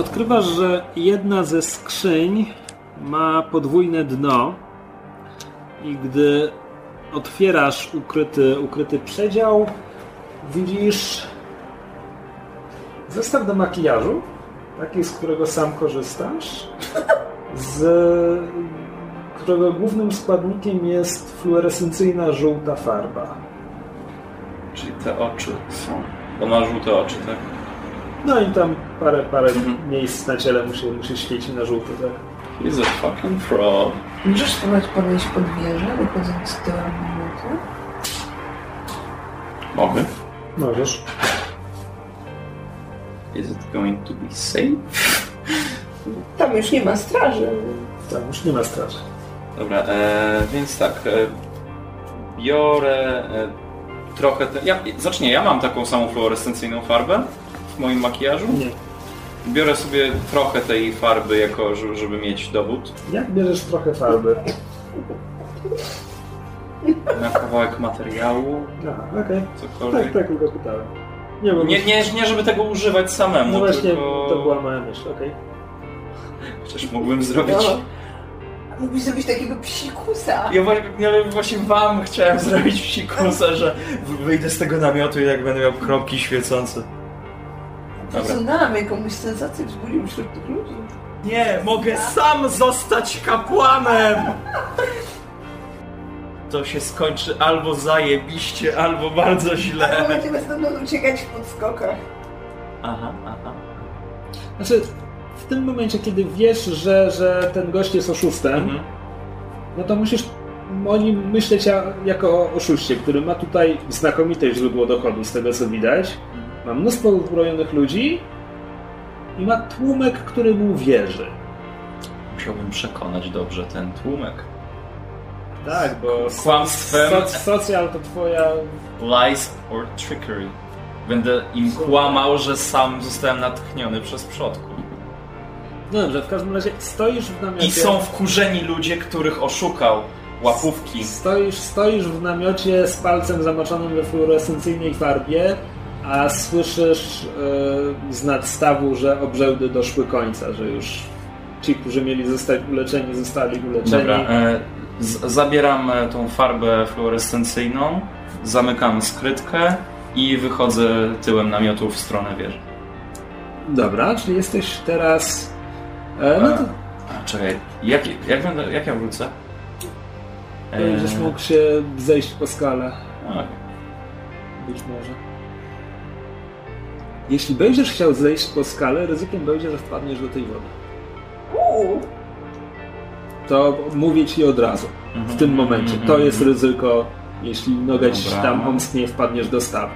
odkrywasz, że jedna ze skrzyń ma podwójne dno i gdy otwierasz ukryty, ukryty przedział, widzisz zestaw do makijażu, taki, z którego sam korzystasz, z którego głównym składnikiem jest fluorescencyjna żółta farba. Czyli te oczy są. Bo ma żółte oczy, tak? No i tam parę, parę Mhm. miejsc na ciele musi, musi świecić na żółto, tak? He's a fucking fraud. Możesz spróbować podejść pod wieżę, wychodząc z tyłu minuty? Mogę. Możesz. Is it going to be safe? Tam już nie ma straży. Tam już nie ma straży. Dobra, e, więc tak. E, biorę e, trochę. Te, ja, zacznie, ja mam taką samą fluorescencyjną farbę w moim makijażu. Nie. Biorę sobie trochę tej farby, jako żeby, mieć dowód Jak bierzesz trochę farby? na kawałek materiału, Aha, okej. cokolwiek. Tak, tak, tylko pytałem. Nie, bo Nie, nie, nie, żeby tego używać samemu, No właśnie, tylko... to była moja myśl, okej. Chociaż mógłbym zrobić... No. Mógłbyś zrobić takiego psikusa. Ja właśnie, ja właśnie wam chciałem zrobić psikusa, że wyjdę z tego namiotu i jak będę miał kropki świecące. Dobra. Tsunami komuś sensację wzbudził wśród tych ludzi. Nie, mogę sam zostać kapłanem! To się skończy albo zajebiście, albo bardzo źle. Będziemy stamtąd uciekać w podskokach. Aha, aha. Znaczy, w tym momencie, kiedy wiesz, że, że ten gość jest oszustem, Mhm. no to musisz o nim myśleć jako o oszuście, który ma tutaj znakomite źródło dochodu, z tego co widać. Ma mnóstwo uzbrojonych ludzi i ma tłumek, który mu wierzy. Musiałbym przekonać dobrze ten tłumek. Tak, bo Kłamstwem. soc- socjal to twoja... Lies or trickery. Będę im kłamał, że sam zostałem natchniony przez przodków. No dobrze, w każdym razie stoisz w namiocie... I są wkurzeni ludzie, których oszukał. Łapówki. Stoisz, stoisz w namiocie z palcem zamoczonym we fluorescencyjnej farbie, a słyszysz e, z nadstawu, że obrzędy doszły końca, że już ci, którzy mieli zostać uleczeni, zostali uleczeni. Dobra, e, zabieram e, tą farbę fluorescencyjną, zamykam skrytkę i wychodzę tyłem namiotu w stronę wieży. Dobra, czyli jesteś teraz... E, no to A, czekaj, jak, jak, będę, jak ja wrócę? będziesz mógł się zejść po skale. okej. Być może. Jeśli będziesz chciał zejść po skale, ryzykiem będzie, że wpadniesz do tej wody. Uuu, To mówię ci od razu. W tym momencie. To jest ryzyko, jeśli noga ci Dobra. tam omsknie, wpadniesz do stawu.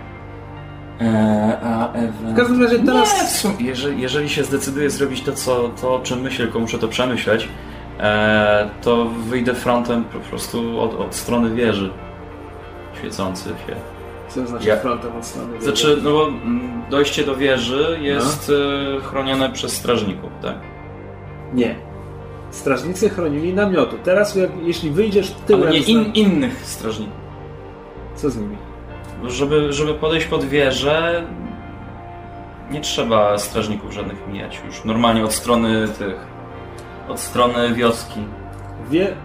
E, a W każdym razie Nie, teraz... w sumie, jeżeli, jeżeli się zdecyduję zrobić to, co, to, o czym myślę, tylko muszę to przemyśleć, e, to wyjdę frontem po prostu od, od strony wieży. Świecący się. Co znaczy Ja- frontem od strony wieży? Znaczy, no bo mm, dojście do wieży jest e, chronione przez strażników, tak? Nie. Strażnicy chronili namiotu. Teraz jak, jeśli wyjdziesz tyłem... Ale nie in, innych strażników. Co z nimi? Żeby, żeby podejść pod wieżę, nie trzeba strażników żadnych mijać już. Normalnie od strony tych. Od strony wioski. Wie...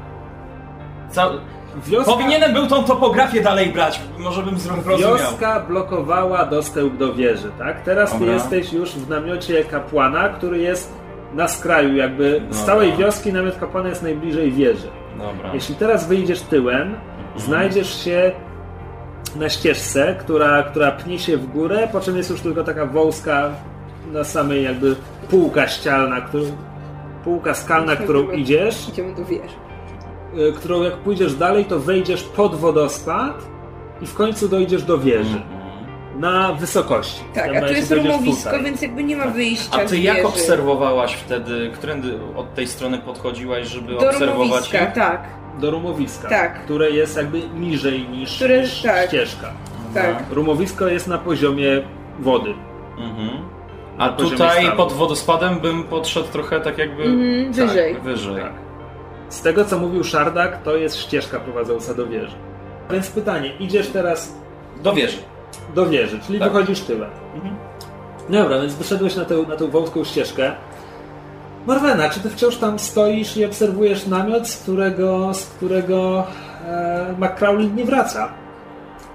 Ca... Wioska... Powinienem był tą topografię dalej brać, może bym zrozumiał. Wioska blokowała dostęp do wieży, tak? Teraz ty Dobra. jesteś już w namiocie kapłana, który jest na skraju, jakby z całej wioski namiot kapłana jest najbliżej wieży. Dobra. Jeśli teraz wyjdziesz tyłem, znajdziesz się na ścieżce, która, która pnie się w górę, po czym jest już tylko taka wąska na samej jakby półka ścialna, którą, półka skalna, którą idziesz, idziemy do wieży. Y, którą jak pójdziesz dalej, to wejdziesz pod wodospad i w końcu dojdziesz do wieży. Mhm. Na wysokości. Tak, a tu jest rumowisko, tutaj. więc jakby nie ma wyjścia A ty z jak wieży. obserwowałaś wtedy, którędy od tej strony podchodziłaś, żeby Do obserwować rumowiska, ich? tak, Do rumowiska, Tak. które jest jakby niżej niż, Które- niż tak. ścieżka. tak. Rumowisko jest na poziomie wody. Mhm. A tutaj stawu. pod wodospadem bym podszedł trochę tak jakby Mhm, Tak, wyżej. wyżej. Tak. Z tego co mówił Szardak, to jest ścieżka prowadząca do wieży. Więc pytanie, idziesz teraz Do wieży. do wieży, czyli Tak. wychodzisz tyłem. Mhm. Dobra, więc wyszedłeś na tę, na tę wąską ścieżkę. Morwena, czy ty wciąż tam stoisz i obserwujesz namiot, z którego, z którego e, McCrowley nie wraca?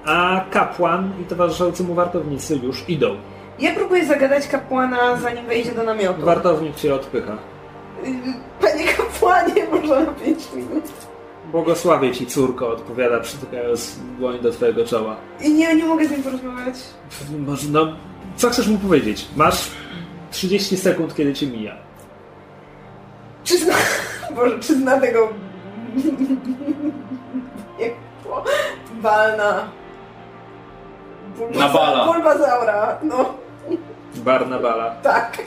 A kapłan i towarzyszący mu wartownicy już idą. Ja próbuję zagadać kapłana, zanim wejdzie do namiotu. Wartownik cię odpycha. Y, Panie kapłanie, może na 5 minut. Błogosławię ci, córko, odpowiada przytykając dłoń do twojego czoła. I nie, nie mogę z nim porozmawiać. Może, no, co chcesz mu powiedzieć? Masz 30 sekund, kiedy cię mija. Czy zna... Boże, czy zna tego... Balna. Nabala. Bulbazaura, no Barnabala. tak.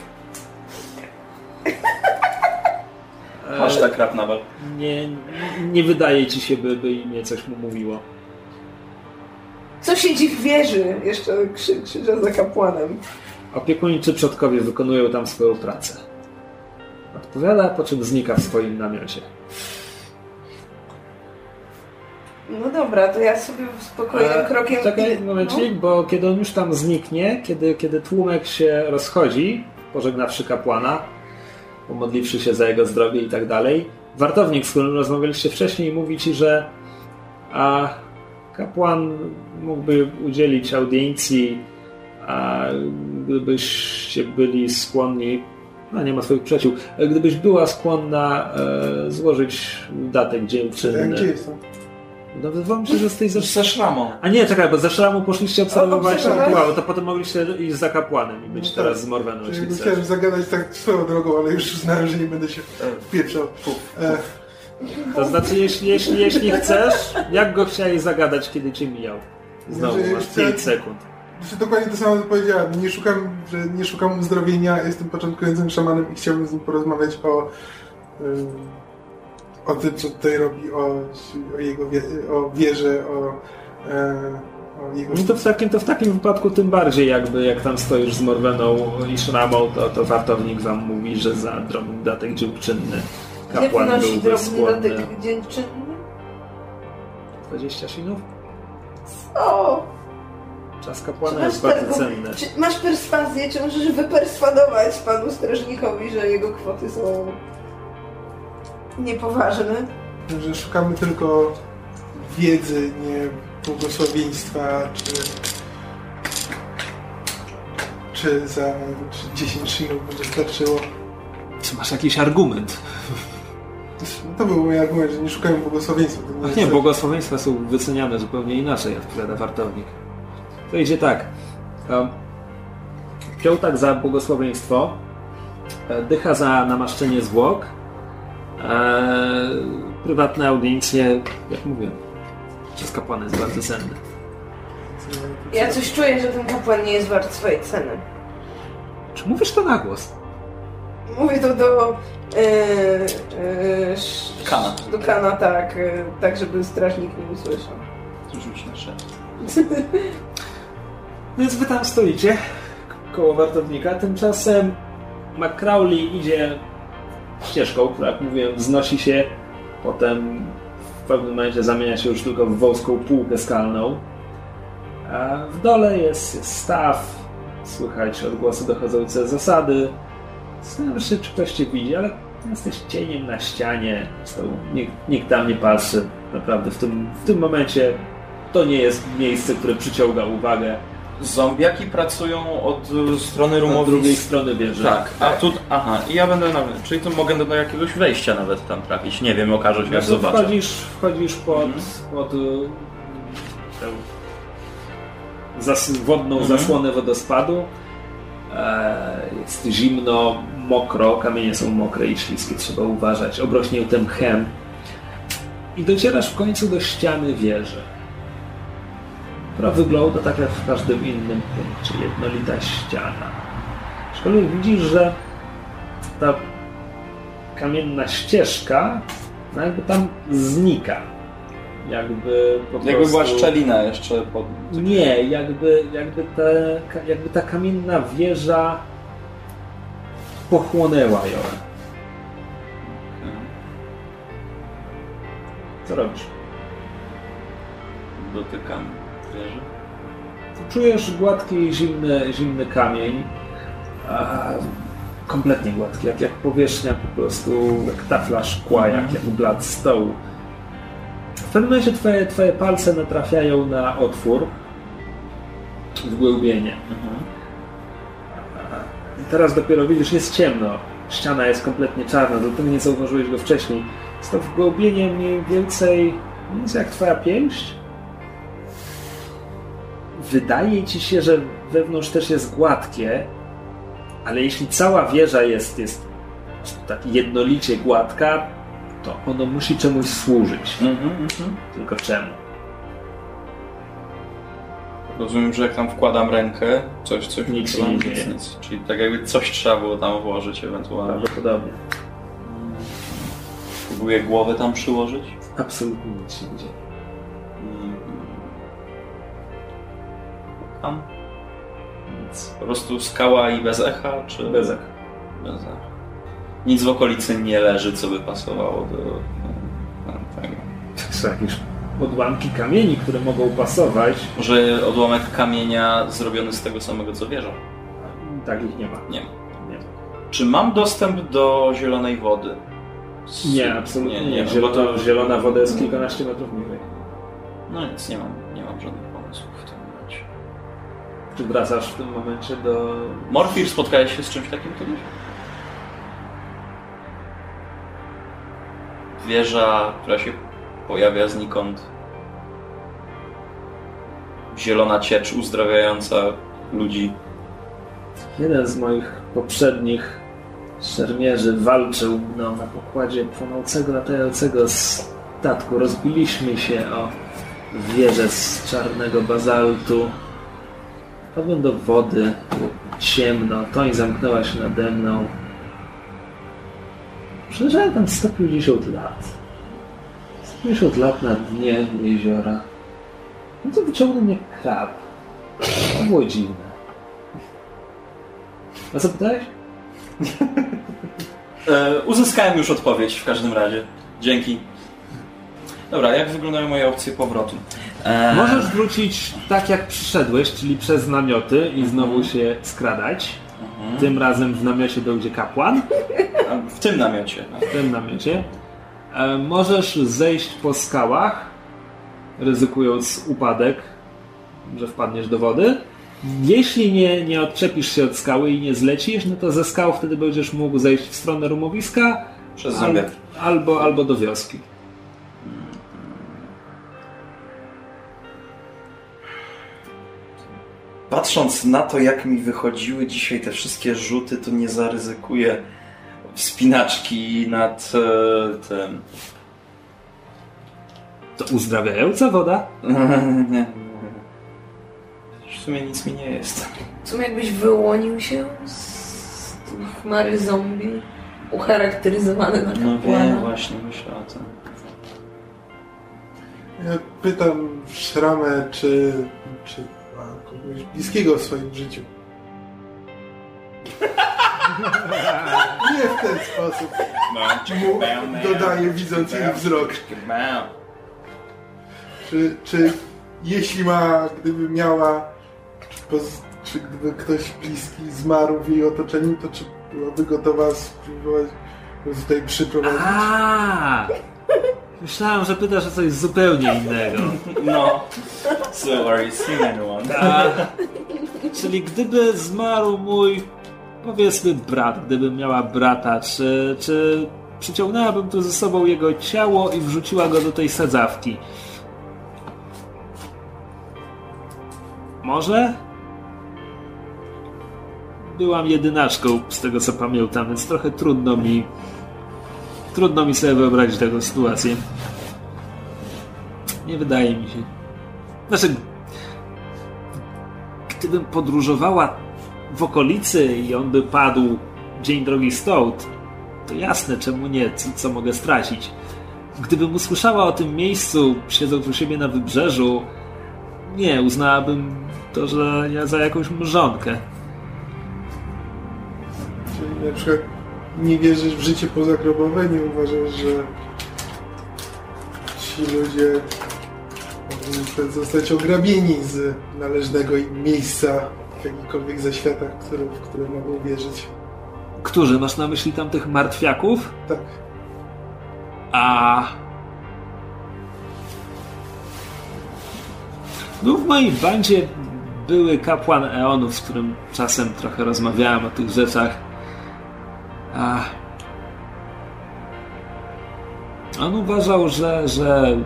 E, Hashtag rap nawal. nie, nie wydaje ci się, by, by imię coś mu mówiło. Co siedzi w wieży? Jeszcze krzy, krzyczę za kapłanem. Opiekuńczy przodkowie wykonują tam swoją pracę. Odpowiada, po czym znika w swoim namiocie. No dobra, to ja sobie spokojnym E, krokiem... Czekaj momencik, bo kiedy on już tam zniknie, kiedy, kiedy tłumek się rozchodzi, pożegnawszy kapłana, pomodliwszy się za jego zdrowie i tak dalej, wartownik, z którym rozmawialiście wcześniej, mówi ci, że a kapłan mógłby udzielić audiencji, a gdybyście byli skłonni, no nie ma swoich przyjaciół, gdybyś była skłonna e, złożyć datek dziewczynny. Gdzie jestem? No wydawało mi się, że jesteś ze Ze szramą. a nie, czekaj, bo ze szramu poszliście obserwować rytuały, to potem mogliście iść za kapłanem i być No tak. teraz z Morweną, Czyli. Chciałem zagadać tak swoją drogą, ale już uznałem, że nie będę się wpieprzał. E, To znaczy, jeśli, jeśli, jeśli chcesz, jak go chciałeś zagadać, kiedy cię mijał? Znowu, Znaczy, masz chcę- 5 sekund. Znaczy, dokładnie to samo co powiedziałem. Nie szukam, że nie szukam uzdrowienia, jestem początkującym szamanem i chciałbym z nim porozmawiać o, ym, o tym, co tutaj robi, o, o jego wie, o wierze, o, e, o jego... No to w, takim, to w takim wypadku tym bardziej jakby, jak tam stoisz z Morweną i Szramą, to, to wartownik wam mówi, że za drobny datek dziewczynny kapłan wynosi byłby drobny skłonny. datek dziewczynny? 20 sinów? O! Czas kapłana jest bardzo targu- cenny. czy masz perswazję, czy możesz wyperswadować panu strażnikowi, że jego kwoty są niepoważne? że szukamy tylko wiedzy, nie błogosławieństwa, czy, czy za czy 10 szynów by wystarczyło. Czy masz jakiś argument? To był mój argument, że nie szukamy błogosławieństwa. Ach nie, coś- błogosławieństwa są wyceniane zupełnie inaczej, odpowiada wartownik. To idzie tak. Wziął tak za błogosławieństwo, e, dycha za namaszczenie zwłok, e, prywatne audiencje, jak mówię, przez kapłana jest bardzo cenne. Ja coś czuję, że ten kapłan nie jest wart swojej ceny. Czy mówisz to na głos? Mówię to do... Yy, yy, sz- Kana. Do kana, tak. Yy, tak, żeby strażnik nie usłyszał. Rzuć na szef. Więc wy tam stoicie koło wartownika. Tymczasem McCrowley idzie ścieżką, która jak mówiłem wznosi się, potem w pewnym momencie zamienia się już tylko w wąską półkę skalną. A w dole jest, jest staw, słychać odgłosy dochodzące z zasady. Zastanawiam się, czy ktoś cię widzi, ale jesteś cieniem na ścianie. Zresztą nikt, nikt tam nie patrzy. Naprawdę w tym, w tym momencie to nie jest miejsce, które przyciąga uwagę. Zombiaki pracują od y, strony Z rumowej. drugiej strony wieży. Tak, a tu, aha, i ja będę nawet, czyli tu mogę do, jakiegoś wejścia nawet tam trafić, nie wiem, okaże się jak Znaczy, zobaczę. wchodzisz, wchodzisz pod, Mhm. pod tę zas, wodną Mhm. zasłonę wodospadu. E, jest zimno, mokro, kamienie są mokre i śliskie, trzeba uważać. Obrośnięte mchem. I docierasz w końcu do ściany wieży. Która wygląda tak jak w każdym innym punkcie, jednolita ściana. Aczkolwiek widzisz, że ta kamienna ścieżka no jakby tam znika. Jakby po Jakby prostu... była szczelina jeszcze pod... Nie, jakby, jakby, te, jakby ta kamienna wieża pochłonęła ją. Co robisz? Dotykam. Czujesz gładki, zimny, zimny kamień. A kompletnie gładki, jak, jak powierzchnia po prostu, jak tafla szkła, jak, jak blat stołu. W pewnym momencie twoje, twoje palce natrafiają na otwór, wgłębienie. I teraz dopiero widzisz, jest ciemno. Ściana jest kompletnie czarna, do nie zauważyłeś go wcześniej. Jest to wgłębienie mniej więcej, mniej więcej jak twoja pięść. Wydaje ci się, że wewnątrz też jest gładkie, ale jeśli cała wieża jest, jest tak jednolicie gładka, to ono musi czemuś służyć. Mhm, mhm. Tylko czemu? Rozumiem, że jak tam wkładam rękę, coś, coś Nic się wyczuwam, nie dzieje. nic. Czyli tak jakby coś trzeba było tam włożyć ewentualnie. Prawdopodobnie. Próbuję głowę tam przyłożyć. Absolutnie nic się nie dzieje. Tam? Nic. Po prostu skała i bez echa, czy... Bez echa. Bez echa. Nic w okolicy nie leży, co by pasowało do, do tego. Są jakieś odłamki kamieni, które mogą pasować. Może odłamek kamienia zrobiony z tego samego, co wieża? Takich nie ma. Nie ma. Nie, Czy mam dostęp do zielonej wody? Z- nie absolutnie nie. nie, no Zielona, bo to... zielona woda jest kilkanaście metrów niżej. No nic, nie mam, nie mam żadnych Czy wracasz w tym momencie do... Morfir, spotkałeś się z czymś takim kiedyś? Wieża, która się pojawia znikąd. Zielona ciecz uzdrawiająca ludzi. Jeden z moich poprzednich szermierzy walczył no, na pokładzie płonącego, latającego statku. Rozbiliśmy się o wieżę z czarnego bazaltu. Wpadłem do wody, ciemno, toń zamknęła się nade mną. Przeżyłem tam 150 lat. 150 lat na dnie jeziora. No to wyciągnął mnie krab. To było dziwne. A co pytałeś? E, uzyskałem już odpowiedź w każdym razie. Dzięki. Dobra, jak wyglądają moje opcje powrotu? E, Możesz wrócić tak jak przyszedłeś, czyli przez namioty i znowu się skradać. Tym razem w namiocie dojdzie kapłan. W tym namiocie. W tym namiocie. E, możesz zejść po skałach, ryzykując upadek, że wpadniesz do wody. Jeśli nie, nie odczepisz się od skały i nie zlecisz, no to ze skał wtedy będziesz mógł zejść w stronę rumowiska Przez al, albo, albo do wioski. Patrząc na to, jak mi wychodziły dzisiaj te wszystkie rzuty, to nie zaryzykuję wspinaczki nad e, tym. To uzdrawiająca woda? Nie. W sumie nic mi nie jest. W sumie jakbyś wyłonił się z chmary zombie ucharakteryzowany na No kapłana. wiem, właśnie myślę o tym. Ja pytam Szramę, czy, czy kogoś bliskiego w swoim życiu. Nie w ten sposób. Mu dodaję, widząc jej wzrok. Czy, czy jeśli ma, gdyby miała, czy, poz, czy gdyby ktoś bliski zmarł w jej otoczeniu, to czy byłaby gotowa spróbować go tutaj przyprowadzić? Myślałem, że pytasz o coś zupełnie innego. No. So are you seeing anyone? A, czyli gdyby zmarł mój, powiedzmy, brat, gdybym miała brata, czy, czy przyciągnęłabym tu ze sobą jego ciało i wrzuciła go do tej sadzawki? Może? Byłam jedynaczką, z tego co pamiętam, więc trochę trudno mi trudno mi sobie wyobrazić taką sytuację. Nie wydaje mi się. Znaczy, gdybym podróżowała w okolicy i on by padł dzień drogi stąd, to jasne, czemu nie, co, co mogę stracić. Gdybym usłyszała o tym miejscu, siedząc u siebie na wybrzeżu, nie, uznałabym to, że ja za jakąś mrzonkę. Czyli na przykład nie wierzysz w życie pozagrobowe, nie uważasz, że ci ludzie przykład zostać ograbieni z należnego im miejsca w jakichkolwiek zaświatach, które, w które mogą wierzyć. Którzy? Masz na myśli tamtych martwiaków? Tak. A... Był w mojej bandzie były kapłan Eonów, z którym czasem trochę rozmawiałem o tych rzeczach. A... On uważał, że, że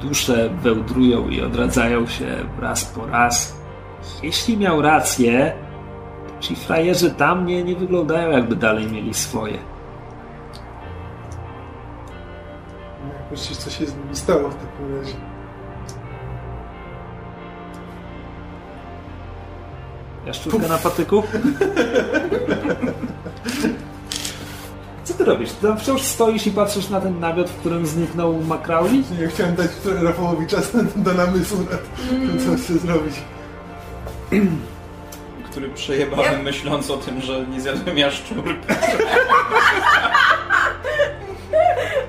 dusze wełdrują i odradzają się raz po raz. Jeśli miał rację, to ci frajerzy tam nie, nie wyglądają jakby dalej mieli swoje. Jakoś się- coś się z nimi stało w takim razie. Jaszczurka na patyku? Co ty robisz? Ty tam wciąż stoisz i patrzysz na ten namiot, w którym zniknął Macrauli? Ja chciałem dać Rafałowi czas na, do namysłu nad tym, co chce zrobić. Który przejebany myśląc o tym, że nie zjadłem jaszczurki.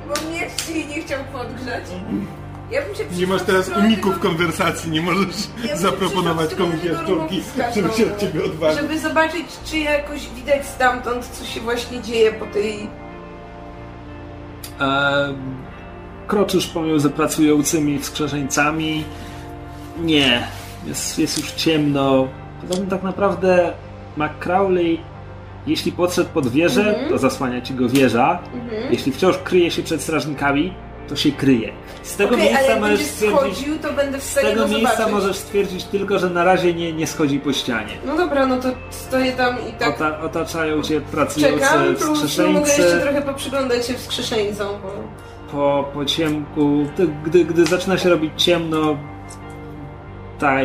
Bo mnie nie chciał podgrzać. Ja bym się Nie masz teraz uników tego- konwersacji, nie możesz Ja zaproponować komuś jaszczurki, żeby się od ciągle. ciebie odważył. Żeby zobaczyć, czy jakoś widać stamtąd, co się właśnie dzieje po tej... E, kroczysz pomiędzy pracującymi wskrzeszeńcami. Nie, jest, jest już ciemno. Poza tym tak naprawdę McCrowley, jeśli podszedł pod wieżę, Mhm. to zasłania ci go wieża. Mhm. Jeśli wciąż kryje się przed strażnikami, to się kryje. Z tego ale miejsca możesz stwierdzić, schodził, to będę w z tego go miejsca zobaczyć. możesz stwierdzić tylko, że na razie nie, nie schodzi po ścianie. No dobra, no to stoję tam i tak Ota, otaczają cię pracujący czekam, plus no, mogę jeszcze trochę poprzyglądać się wskrzeszeńcom, bo... po, po ciemku, gdy, gdy zaczyna się robić ciemno, ta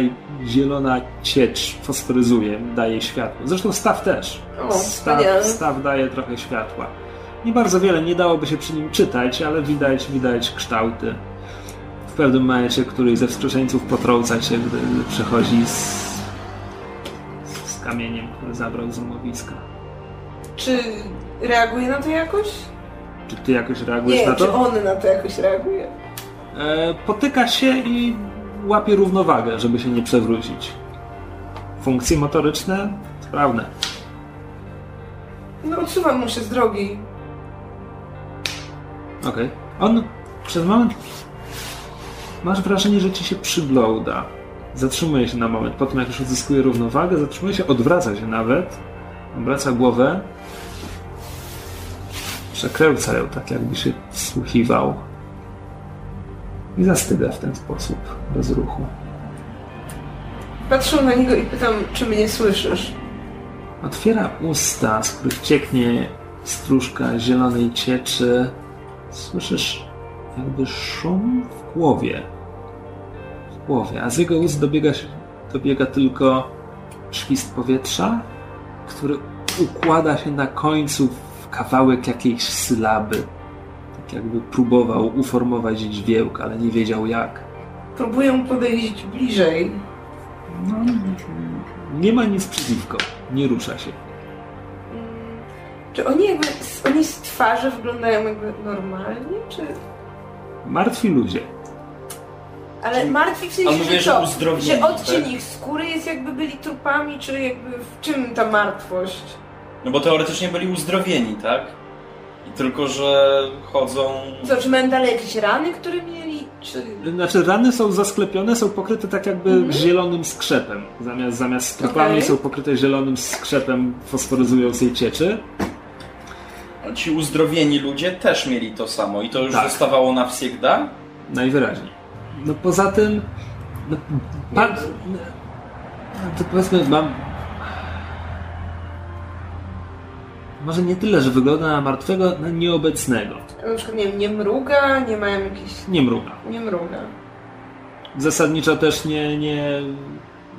zielona ciecz fosforyzuje, daje światło. Zresztą staw też. O, Staw, staw daje trochę światła. Nie bardzo wiele, nie dałoby się przy nim czytać, ale widać, widać kształty. W pewnym momencie któryś ze wskrzeszeńców potrąca cię, gdy przechodzi z, z kamieniem, który zabrał z umowiska. Czy reaguje na to jakoś? Czy ty jakoś reagujesz Nie, na to? czy on na to jakoś reaguje? E, potyka się i łapie równowagę, żeby się nie przewrócić. Funkcje motoryczne sprawne. No odsuwam mu się z drogi. Okej. On przez moment masz wrażenie, że ci się przygląda. Zatrzymuje się na moment. Po tym, jak już odzyskuje równowagę, zatrzymuje się, odwraca się nawet. Obraca głowę. Przekręca ją tak, jakby się wsłuchiwał. I zastyga w ten sposób, bez ruchu. Patrzę na niego i pytam, czy mnie słyszysz? Otwiera usta, z których cieknie stróżka zielonej cieczy. Słyszysz jakby szum w głowie. W głowie, a z jego ust dobiega, dobiega tylko świst powietrza, który układa się na końcu w kawałek jakiejś sylaby. Tak jakby próbował uformować dźwięk, ale nie wiedział jak. Próbuję podejść bliżej. No, nie ma nic przeciwko, nie rusza się. Czy oni jakby, oni z twarzy wyglądają jakby normalnie, czy... Martwi ludzie. Ale martwi w A sensie, mówię, że że co? uzdrowieni, Że odcień tak? ich skóry jest jakby byli trupami, czy jakby w czym ta martwość? No bo teoretycznie byli uzdrowieni, tak? I tylko, że chodzą... Co, czy mają dalej jakieś rany, które mieli, czy... Znaczy rany są zasklepione, są pokryte tak jakby Mhm. zielonym skrzepem. Zamiast, zamiast strupami Okej. są pokryte zielonym skrzepem fosforyzującej cieczy. Ci uzdrowieni ludzie też mieli to samo i to już Tak. zostawało na wsiegda? Najwyraźniej. No poza tym... No, pan, no, to powiedzmy mam... Może nie tyle, że wygląda na martwego, na nieobecnego. Na przykład, nie wiem, nie mruga, nie mają jakichś... Nie mruga. Nie mruga. Zasadniczo też nie... nie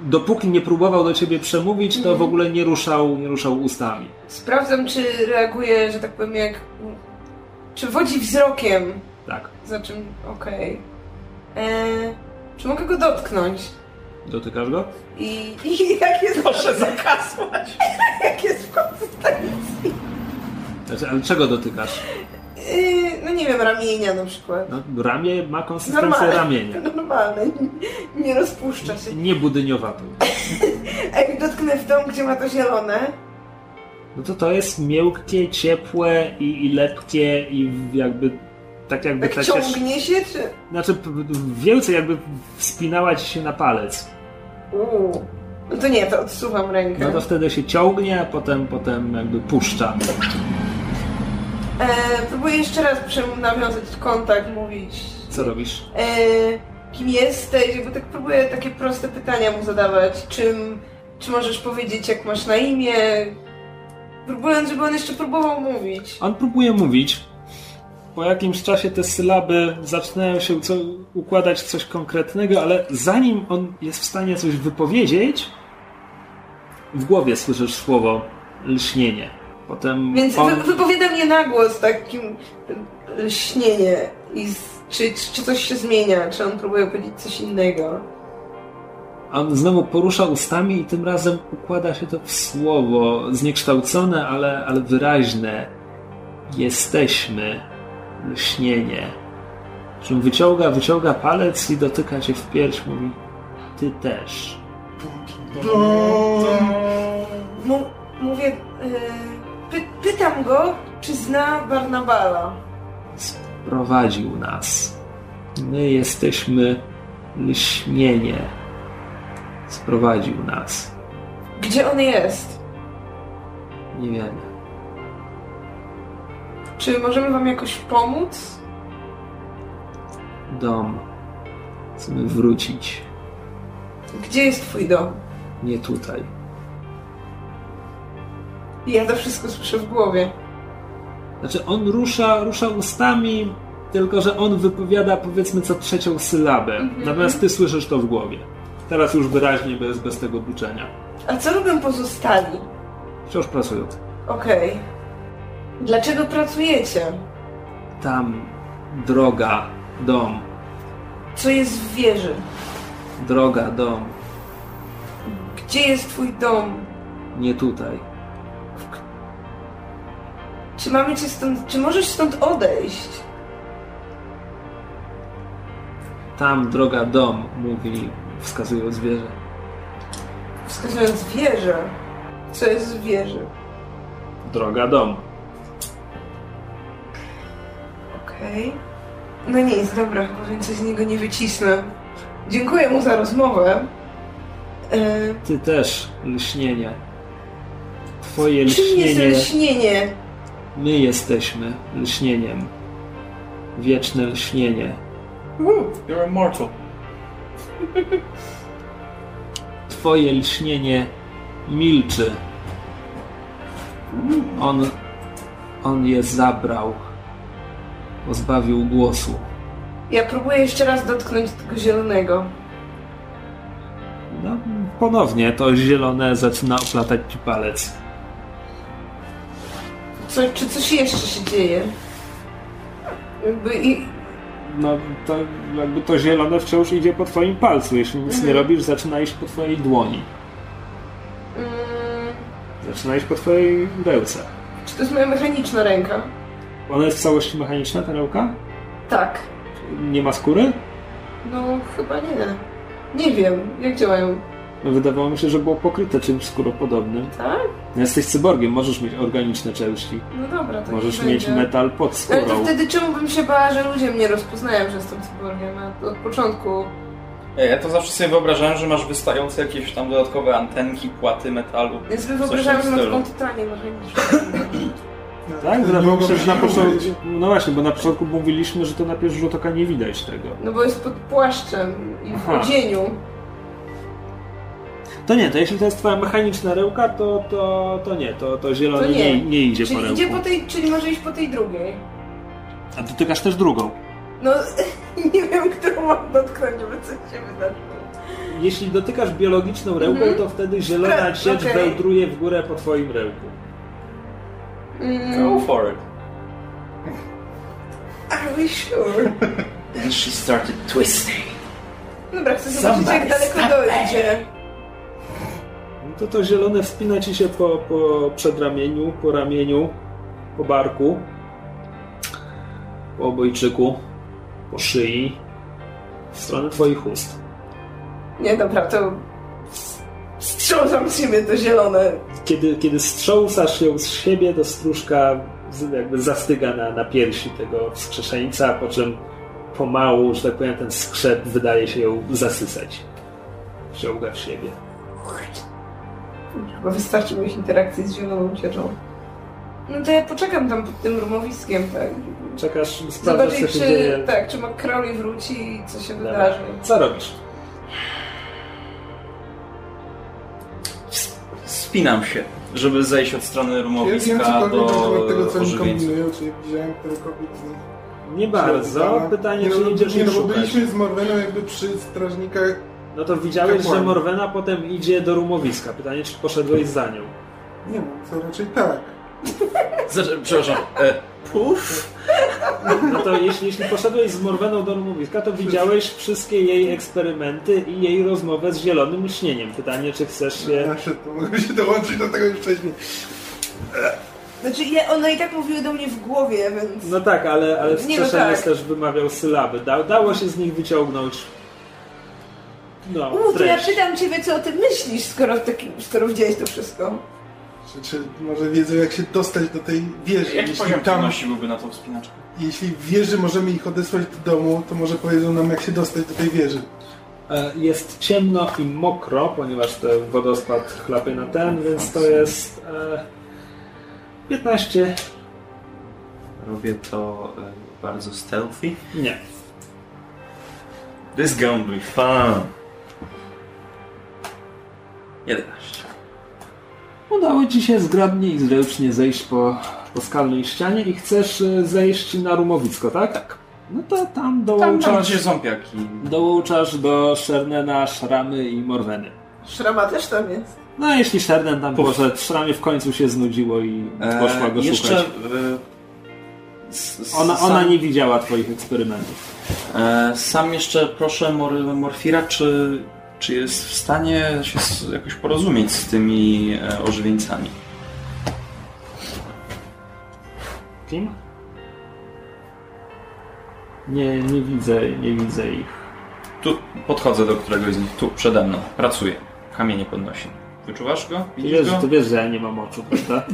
dopóki nie próbował do ciebie przemówić, to w ogóle nie ruszał, nie ruszał ustami. Sprawdzam, czy reaguje, że tak powiem, jak... Czy wodzi wzrokiem, Tak. za czym... Okej. Eee, Czy mogę go dotknąć? Dotykasz go? I, i jak jest... Proszę zakasłać! Jak jest w konsystencji? Znaczy, ale czego dotykasz? Yy, no nie wiem, ramienia na przykład. No, ramię ma konsystencję Normalne. ramienia. Normalne. Nie, nie rozpuszcza się. Nie budyniowatą. A jak dotknę w dom, gdzie ma to zielone, No to to jest miękkie, ciepłe i, i lepkie i jakby tak jakby Tak ta ciągnie się, czy... Znaczy więcej jakby wspinała ci się na palec. Uuu. No to nie, to odsuwam rękę. No to wtedy się ciągnie, a potem, potem jakby puszcza. E, próbuję jeszcze raz nawiązać kontakt, mówić. Co robisz? E, kim jesteś? Jakby tak próbuję takie proste pytania mu zadawać. Czym, czy możesz powiedzieć, jak masz na imię? Próbując, żeby on jeszcze próbował mówić. On próbuje mówić. Po jakimś czasie te sylaby zaczynają się co, układać w coś konkretnego, ale zanim on jest w stanie coś wypowiedzieć, w głowie słyszysz słowo lśnienie. Potem Więc on, wy, wypowiadam je na głos takim e, śnienie. I z, czy, czy coś się zmienia? Czy on próbuje powiedzieć coś innego? on znowu porusza ustami i tym razem układa się to w słowo zniekształcone, ale, ale wyraźne. Jesteśmy lśnienie. Czym wyciąga, wyciąga palec i dotyka cię w pierś, mówi ty też. Mu, mówię, e, py, pytam go, czy zna Barnabala. Sprowadził nas. My jesteśmy lśnienie. Sprowadził nas. Gdzie on jest? Nie wiemy. Czy możemy wam jakoś pomóc? Dom. Chcemy wrócić. Gdzie jest twój dom? Nie tutaj. I ja to wszystko słyszę w głowie. Znaczy on rusza, rusza ustami, tylko że on wypowiada powiedzmy co trzecią sylabę. Natomiast ty słyszysz to w głowie. Teraz już wyraźnie, bez, bez tego buczenia. A co robią pozostali? Wciąż pracują. Okej. Dlaczego pracujecie? Tam droga, dom, Co jest w wieży? droga, dom. Gdzie jest twój dom? Nie tutaj. Czy mamy cię stąd... Czy możesz stąd odejść? Tam droga, dom, mówi, wskazując wieżę. Wskazując wieżę. Co jest w wieży? Droga, dom. Okej. No nic, dobra, chyba więcej z niego nie wycisnę. Dziękuję mu za rozmowę. E, Ty też, lśnienie. Twoje czym jest lśnienie. My jesteśmy lśnieniem. Wieczne lśnienie. Woo, you're immortal. Twoje lśnienie milczy. On, on je zabrał. Pozbawił głosu. Ja próbuję jeszcze raz dotknąć tego zielonego. No, ponownie to zielone zaczyna oplatać ci palec. Co, czy coś jeszcze się dzieje? Jakby i... No, to jakby to zielone wciąż idzie po twoim palcu. Jeśli nic nie robisz, zaczyna iść po twojej dłoni. Mm, Zaczyna iść po twojej ręce. czy to jest moja mechaniczna ręka? Ona jest w całości mechaniczna, ta ręka? Tak. Nie ma skóry? No, chyba nie. Nie wiem, jak działają. No, wydawało mi się, że było pokryte czymś skóropodobnym. Tak? No, Jesteś cyborgiem, możesz mieć organiczne części. No dobra, to Możesz mieć będzie. metal pod Ale to skórą. wtedy czemu bym się bała, że ludzie mnie rozpoznają, że jestem cyborgiem? A od początku... Ja to zawsze sobie wyobrażałem, że masz wystające jakieś tam dodatkowe antenki, płaty metalu. Więc sobie Coś w wyobrażałam, że mam taką totalnie mechaniczną. Tak? Wydawało się, że na początku... No właśnie, bo na początku mówiliśmy, że to na pierwszy rzut oka nie widać tego. No bo jest pod płaszczem i w Aha. odzieniu. To nie, to jeśli to jest twoja mechaniczna rełka, to, to, to nie, to, to zielone To nie. nie. Nie, idzie po Czyli rełku. idzie po tej, czyli może iść po tej drugiej. A dotykasz też drugą. No, nie wiem, którą mam dotknąć, żeby coś się wydarzyło. Jeśli dotykasz biologiczną rełką, Mhm. to wtedy zielona Dobra, ciecz okej. wędruje w górę po twoim rełku. Mm, Go for it. are we sure? And she started twisting. Dobra, chcę zobaczyć, jak daleko dojdzie. To to zielone wspina ci się po, po przedramieniu, po ramieniu, po barku, po obojczyku, po szyi, w stronę twoich ust. Nie, dobra, to strząsam z siebie to zielone. kiedy, kiedy strząsasz ją z siebie, to stróżka jakby zastyga na, na piersi tego wskrzeszeńca, po czym pomału, że tak powiem, ten skrzep wydaje się ją zasysać. Wciąga w siebie. Chyba wystarczy moich interakcji z zieloną cieczą. No to ja poczekam tam pod tym rumowiskiem, tak. Czekasz, sprawdzasz, co Zobaczyć, się dzieje. czy, tak, czy McCrowley wróci i co się Dobra. wydarzy. Co robisz? Spinam się, żeby zejść od strony Ja wiem rumowiska temat do tego, co oni kombinują, czy widziałem nich. Nie bardzo. Pytanie, nie, czy no, idziesz nie, no, bo byliśmy z Morweną jakby przy strażnikach. No to widziałeś, że. Morwena potem idzie do rumowiska. Pytanie, czy poszedłeś za nią. Nie no, to raczej tak. Znaczy, przepraszam, e, puf? No to jeśli, jeśli poszedłeś z Morweną do rumowiska, to widziałeś wszystkie jej eksperymenty i jej rozmowę z zielonym lśnieniem. Pytanie, czy chcesz się... Nasze, to mogę się dołączyć do tego już wcześniej. Znaczy, ja, one i tak mówiły do mnie w głowie, więc... No tak, ale, ale Nie, no tak. też wymawiał sylaby. Da, dało się z nich wyciągnąć... No, U, to ja pytam ciebie, co o tym myślisz, skoro, taki, skoro widziałeś to wszystko. Czy, czy może wiedzą jak się dostać do tej wieży? Jaki Jeśli poziom tam, trudności byłby na tą wspinaczkę? jeśli w wieży możemy ich odesłać do domu, to może powiedzą nam jak się dostać do tej wieży. E, Jest ciemno i mokro, ponieważ ten wodospad chlapie na ten, więc to jest e, 15. Robię to e, bardzo stealthy. Nie. This gonna be fun. 11. Udało ci się zgrabnie i zręcznie zejść po, po skalnej ścianie i chcesz e, zejść na rumowisko, tak? Tak. No to tam Tam, tam dołączasz, gdzie ząpiaki. dołączasz do Szernena, Szramy i Morweny. Szrama też tam jest. No a jeśli Szernen tam poszedł, Szramie w końcu się znudziło i poszła go E, jeszcze, szukać. e, Ona, sam, ona nie widziała twoich eksperymentów. E, sam jeszcze proszę Mor Morfira, czy, czy jest w stanie się jakoś porozumieć z tymi e, ożywieńcami? Kim? Nie, nie widzę, nie widzę ich. Tu podchodzę do któregoś z nich, tu przede mną, pracuję. Kamienie podnosi. Wyczuwasz go? Widzisz wiesz, go? ty wiesz, że ja nie mam oczu, prawda?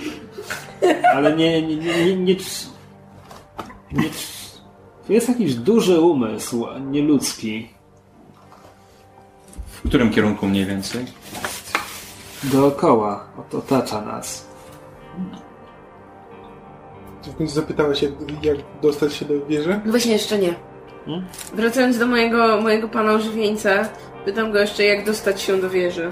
Ale nie, nie, nie, nie, nie, nie Tu jest jakiś duży umysł, nieludzki. W którym kierunku mniej więcej? Dookoła, ot- otacza nas. Czy w końcu zapytałeś jak, jak dostać się do wieży? Właśnie jeszcze nie. Hmm? Wracając do mojego, mojego pana ożywieńca, pytam go jeszcze, jak dostać się do wieży.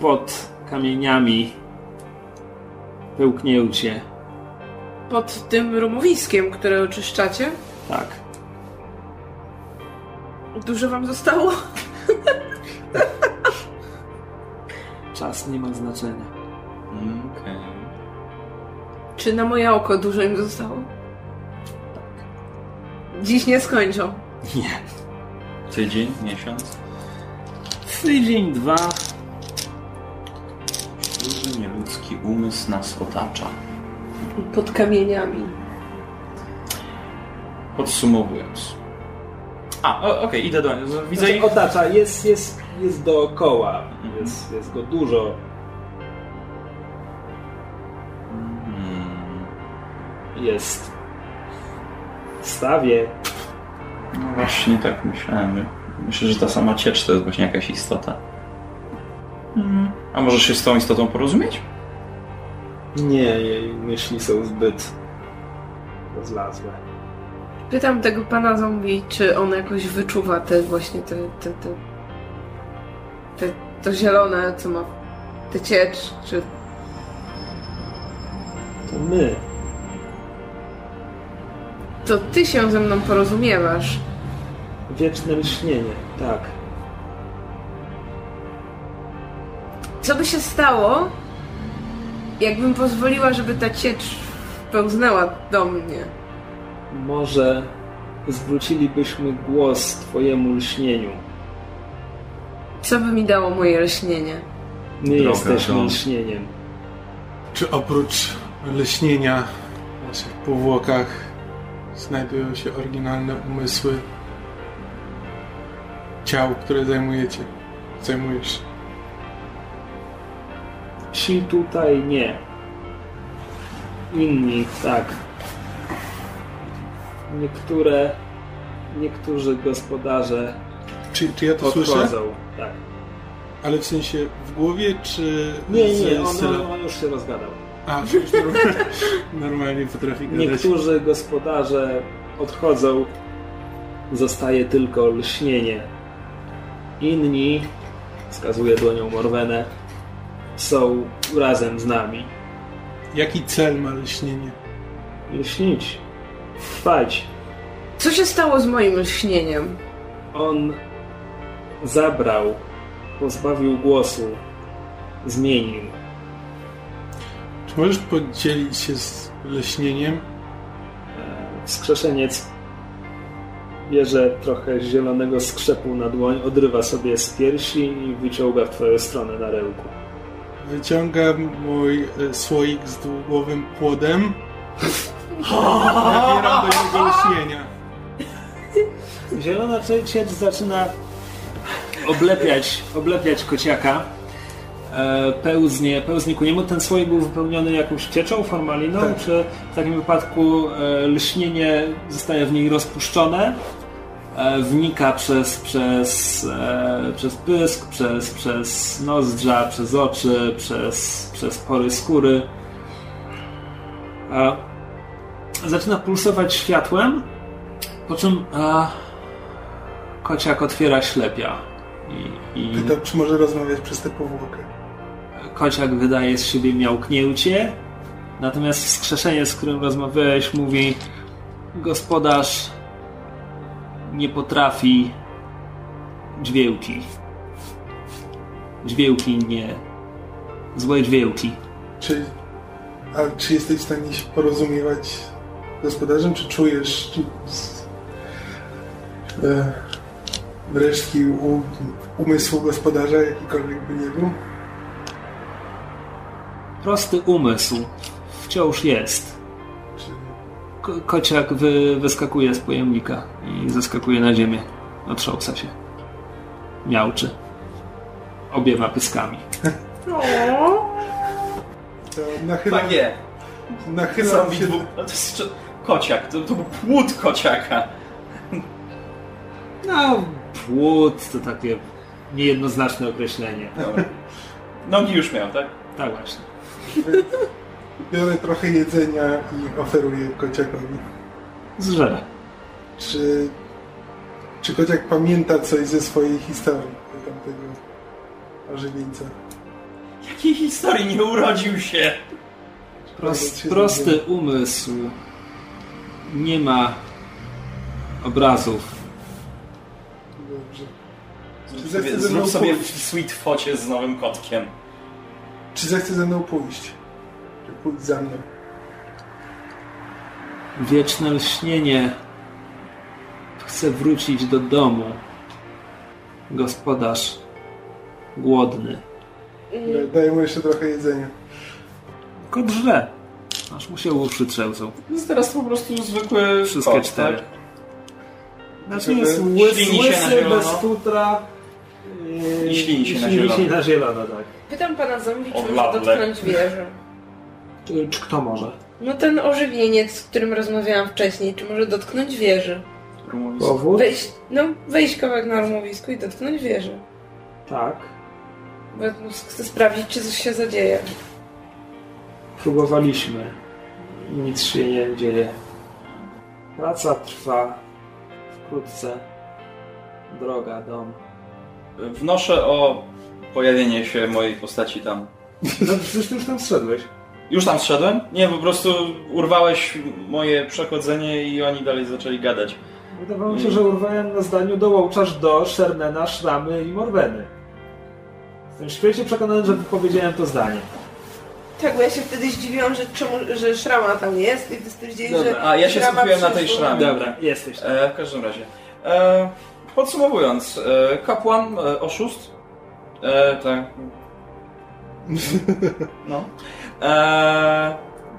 Pod kamieniami pełknieją cię. Pod tym rumowiskiem, które oczyszczacie? Tak. Dużo wam zostało? Czas nie ma znaczenia. Okej. Czy na moje oko dużo im zostało? Tak. Dziś nie skończą. Nie. Tydzień, miesiąc? Tydzień, dwa. Duży, nieludzki umysł nas otacza. Pod kamieniami. Podsumowując. A, okej, idę do... Widzę Znaczy, ich. otacza, jest, jest, jest dookoła. Jest, jest go dużo. Hmm. Jest w stawie. No właśnie tak myślałem. Myślę, że ta sama ciecz to jest właśnie jakaś istota. A możesz się z tą istotą porozumieć? Nie, jej myśli są zbyt rozlazłe. Pytam tego pana zombie, czy on jakoś wyczuwa te właśnie te, te, te, te to zielone, co ma tę ciecz, czy To my. to ty się ze mną porozumiewasz. Wieczne lśnienie, tak. Co by się stało, jakbym pozwoliła, żeby ta ciecz pełznęła do mnie? Może zwrócilibyśmy głos twojemu lśnieniu. Co by mi dało moje lśnienie? My Droga jesteśmy John. lśnieniem. Czy oprócz leśnienia w waszych powłokach znajdują się oryginalne umysły ciał, które zajmujecie? zajmujesz? Ci tutaj nie. Inni tak. Niektóre, niektórzy gospodarze Czy, czy ja to słyszę? odchodzą. Tak. Ale w sensie w głowie, czy... Nie, nie, on, on, on już się rozgadał. A, już normalnie, normalnie potrafi gadać. Niektórzy gospodarze odchodzą, zostaje tylko lśnienie. Inni, wskazuje dłonią Morwenę, są razem z nami. Jaki cel ma lśnienie? Lśnić, trwać. Co się stało z moim lśnieniem? On zabrał, pozbawił głosu, zmienił. Czy możesz podzielić się z lśnieniem? E, Wskrzeszeniec bierze trochę zielonego skrzepu na dłoń, odrywa sobie z piersi i wyciąga w twoją stronę na rełku. Wyciągam mój e, słoik z długowym płodem. Nabieram do niego lśnienia. Zielona ciecz zaczyna oblepiać, oblepiać kociaka. E, pełznie, pełznie ku niemu. Ten słoik był wypełniony jakąś cieczą, formaliną, Tak. czy w takim wypadku e, lśnienie zostaje w niej rozpuszczone, e, wnika przez, przez, przez pysk, przez, przez nozdrza, przez oczy, przez, przez pory skóry. E, zaczyna pulsować światłem, po czym kociak otwiera ślepia i, i Pytam, czy może rozmawiać przez tę powłokę. kociak wydaje z siebie miałknięcie, natomiast wskrzeszenie, z którym rozmawiałeś, mówi gospodarz nie potrafi dźwięki. Dźwięki nie. Złe dźwięki. Czy, a czy jesteś w stanie się porozumiewać gospodarzem, czy czujesz czy, e, resztki u, umysłu gospodarza, jakikolwiek by nie był? Prosty umysł wciąż jest. Ko- kociak wy, wyskakuje z pojemnika i zeskakuje na ziemię. Otrząsa się. Miałczy. Obiewa pyskami. to nachylam, jest. nachylam się... dwu... Kociak, to, to był płód kociaka. No, płód to takie niejednoznaczne określenie. Dobra. Nogi już miał, tak? Tak właśnie. Biorę trochę jedzenia i oferuję kociakowi. Zżera. Czy, czy kociak pamięta coś ze swojej historii, tamtego ożywieńca? Jakiej historii nie urodził się? Prost, prosty umysł. Nie ma obrazów. Dobrze. Zrób zechce sobie, ze mną zrób sobie sweet focie z nowym kotkiem. Czy zechce ze mną pójść? Czy pójść za mną? Wieczne lśnienie chce wrócić do domu. Gospodarz głodny. Daję mu jeszcze trochę jedzenia. Kot żre. Aż mu się uszy trzęsą. To jest teraz po prostu zwykły Wszystkie kot, cztery. tak? Znaczy jest łysy, się na łysy zielono. bez futra. yy, I ślini się zielono. na zielono, tak. Pytam pana zombie, czy może dotknąć wieży. Czy, czy kto może? No ten ożywieniec, z którym rozmawiałam wcześniej, czy może dotknąć wieży? Powód? Wejść, no wejść kawałek na rumowisku i dotknąć wieży. Tak. Bo chcę sprawdzić, czy coś się zadzieje. Próbowaliśmy. Nic się nie dzieje. Praca trwa. Wkrótce. Droga, dom. Wnoszę o pojawienie się mojej postaci tam. No przecież ty już tam zszedłeś. Już tam zszedłem? Nie, po prostu urwałeś moje przechodzenie i oni dalej zaczęli gadać. Wydawało mi się, że urwałem na zdaniu dołączasz do Szernena, Szramy i Morweny. Jestem świecie przekonany, że wypowiedziałem to zdanie. Tak, bo ja się wtedy zdziwiłam, że, czemu, że szrama tam jest i ty stwierdziłeś, Dobra, że a ja się szrama skupiłem na tej przyszła. szramie. Dobra, jesteś. tam. E, w każdym razie. E, podsumowując, e, kapłan, e, oszust. E, tak. No. E,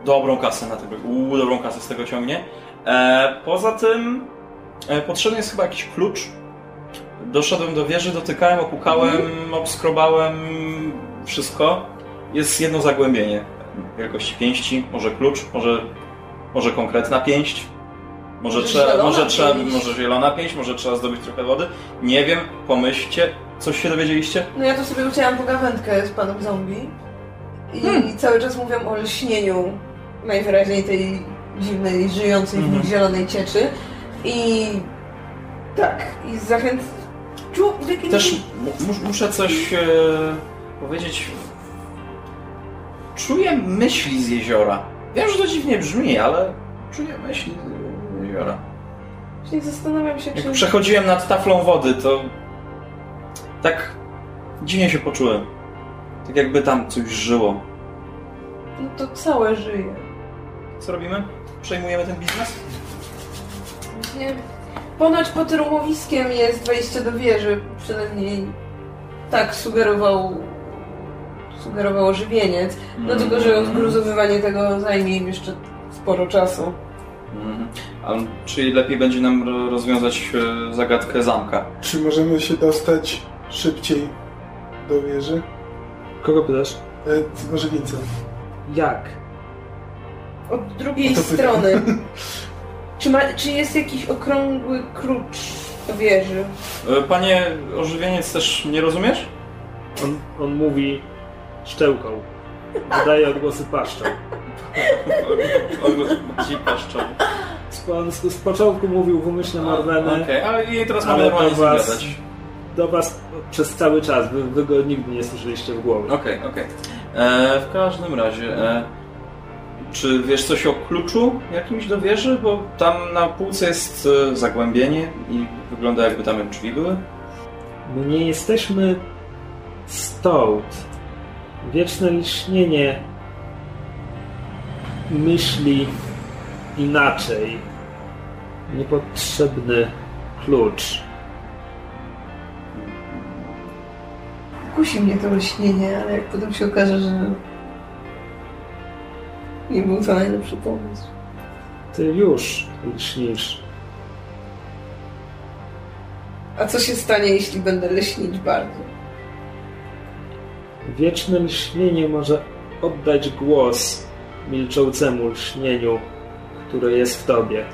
dobrą kasę na tego. Uuu, dobrą kasę z tego ciągnie. E, poza tym e, potrzebny jest chyba jakiś klucz Doszedłem do wieży, dotykałem, opukałem, obskrobałem wszystko. Jest jedno zagłębienie wielkości pięści, może klucz, może, może konkretna pięść. Może, Może trzeba, może, trzeba, może zielona pięść, może trzeba zdobyć trochę wody. Nie wiem, pomyślcie. Coś się dowiedzieliście? No ja to sobie ucięłam pogawędkę z panem zombie i Hmm. cały czas mówią o lśnieniu najwyraźniej tej dziwnej, żyjącej w Mhm. nich zielonej cieczy i tak, i zachęt... Czu... Też mu- mus- muszę coś e, powiedzieć. Czuję myśli z jeziora. Wiem, że to dziwnie brzmi, ale czuję myśli z jeziora. Właśnie zastanawiam się, Jak czy... przechodziłem nad taflą wody, to tak dziwnie się poczułem. Tak jakby tam coś żyło. No to całe żyje. Co robimy? Przejmujemy ten biznes? Nie. Ponoć pod rumowiskiem jest wejście do wieży, przynajmniej tak sugerował sugerował żywieniec. No tylko, że odgruzowywanie tego zajmie im jeszcze sporo czasu. Mhm. A czy lepiej będzie nam ro- rozwiązać e, zagadkę zamka? Czy możemy się dostać szybciej do wieży? Kogo pytasz? E, może więcej. Jak? Od drugiej strony. Czy, ma, czy jest jakiś okrągły klucz do wieży? E, Panie ożywieniec, też nie rozumiesz? On, on mówi szczęką. Wydaje odgłosy paszczą. Ci paszczą. Z, z początku mówił w umyśle Marweny. Okej, ale i teraz mamy normalnie was-. Do was przez cały czas. Wy, wy go nigdy nie słyszeliście w głowie. Okej, okej. E, W każdym razie, e, czy wiesz coś o kluczu jakimś do wieży? Bo tam na półce jest e, zagłębienie i wygląda jakby tam drzwi były. My nie jesteśmy stąd. Wieczne lśnienie myśli inaczej. Niepotrzebny klucz. Kusi mnie to lśnienie, ale jak potem się okaże, że nie był to najlepszy pomysł. Ty już lśnisz. A co się stanie, jeśli będę lśnić bardzo? Wieczne lśnienie może oddać głos milczącemu lśnieniu, które jest w tobie.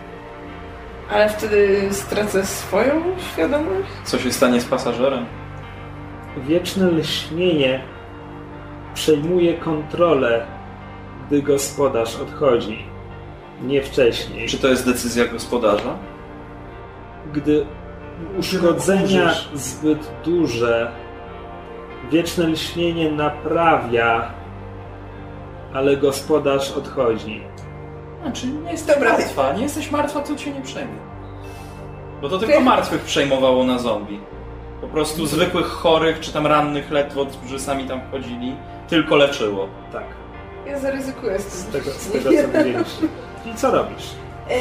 Ale wtedy stracę swoją świadomość? Co się stanie z pasażerem? Wieczne lśnienie przejmuje kontrolę, gdy gospodarz odchodzi, nie wcześniej. Czy to jest decyzja gospodarza? Gdy uszkodzenia zbyt duże, wieczne lśnienie naprawia, ale gospodarz odchodzi. Czyli nie jesteś Dobra. martwa. Nie jesteś martwa, to cię nie przejmie. Bo to tylko Ty- martwych przejmowało na zombie. Po prostu zwykłych chorych, czy tam rannych ledwo, którzy sami tam wchodzili, tylko leczyło. Tak, Ja zaryzykuję z tym. z tego, z Nie tego co widzieliście. I co robisz? Yy,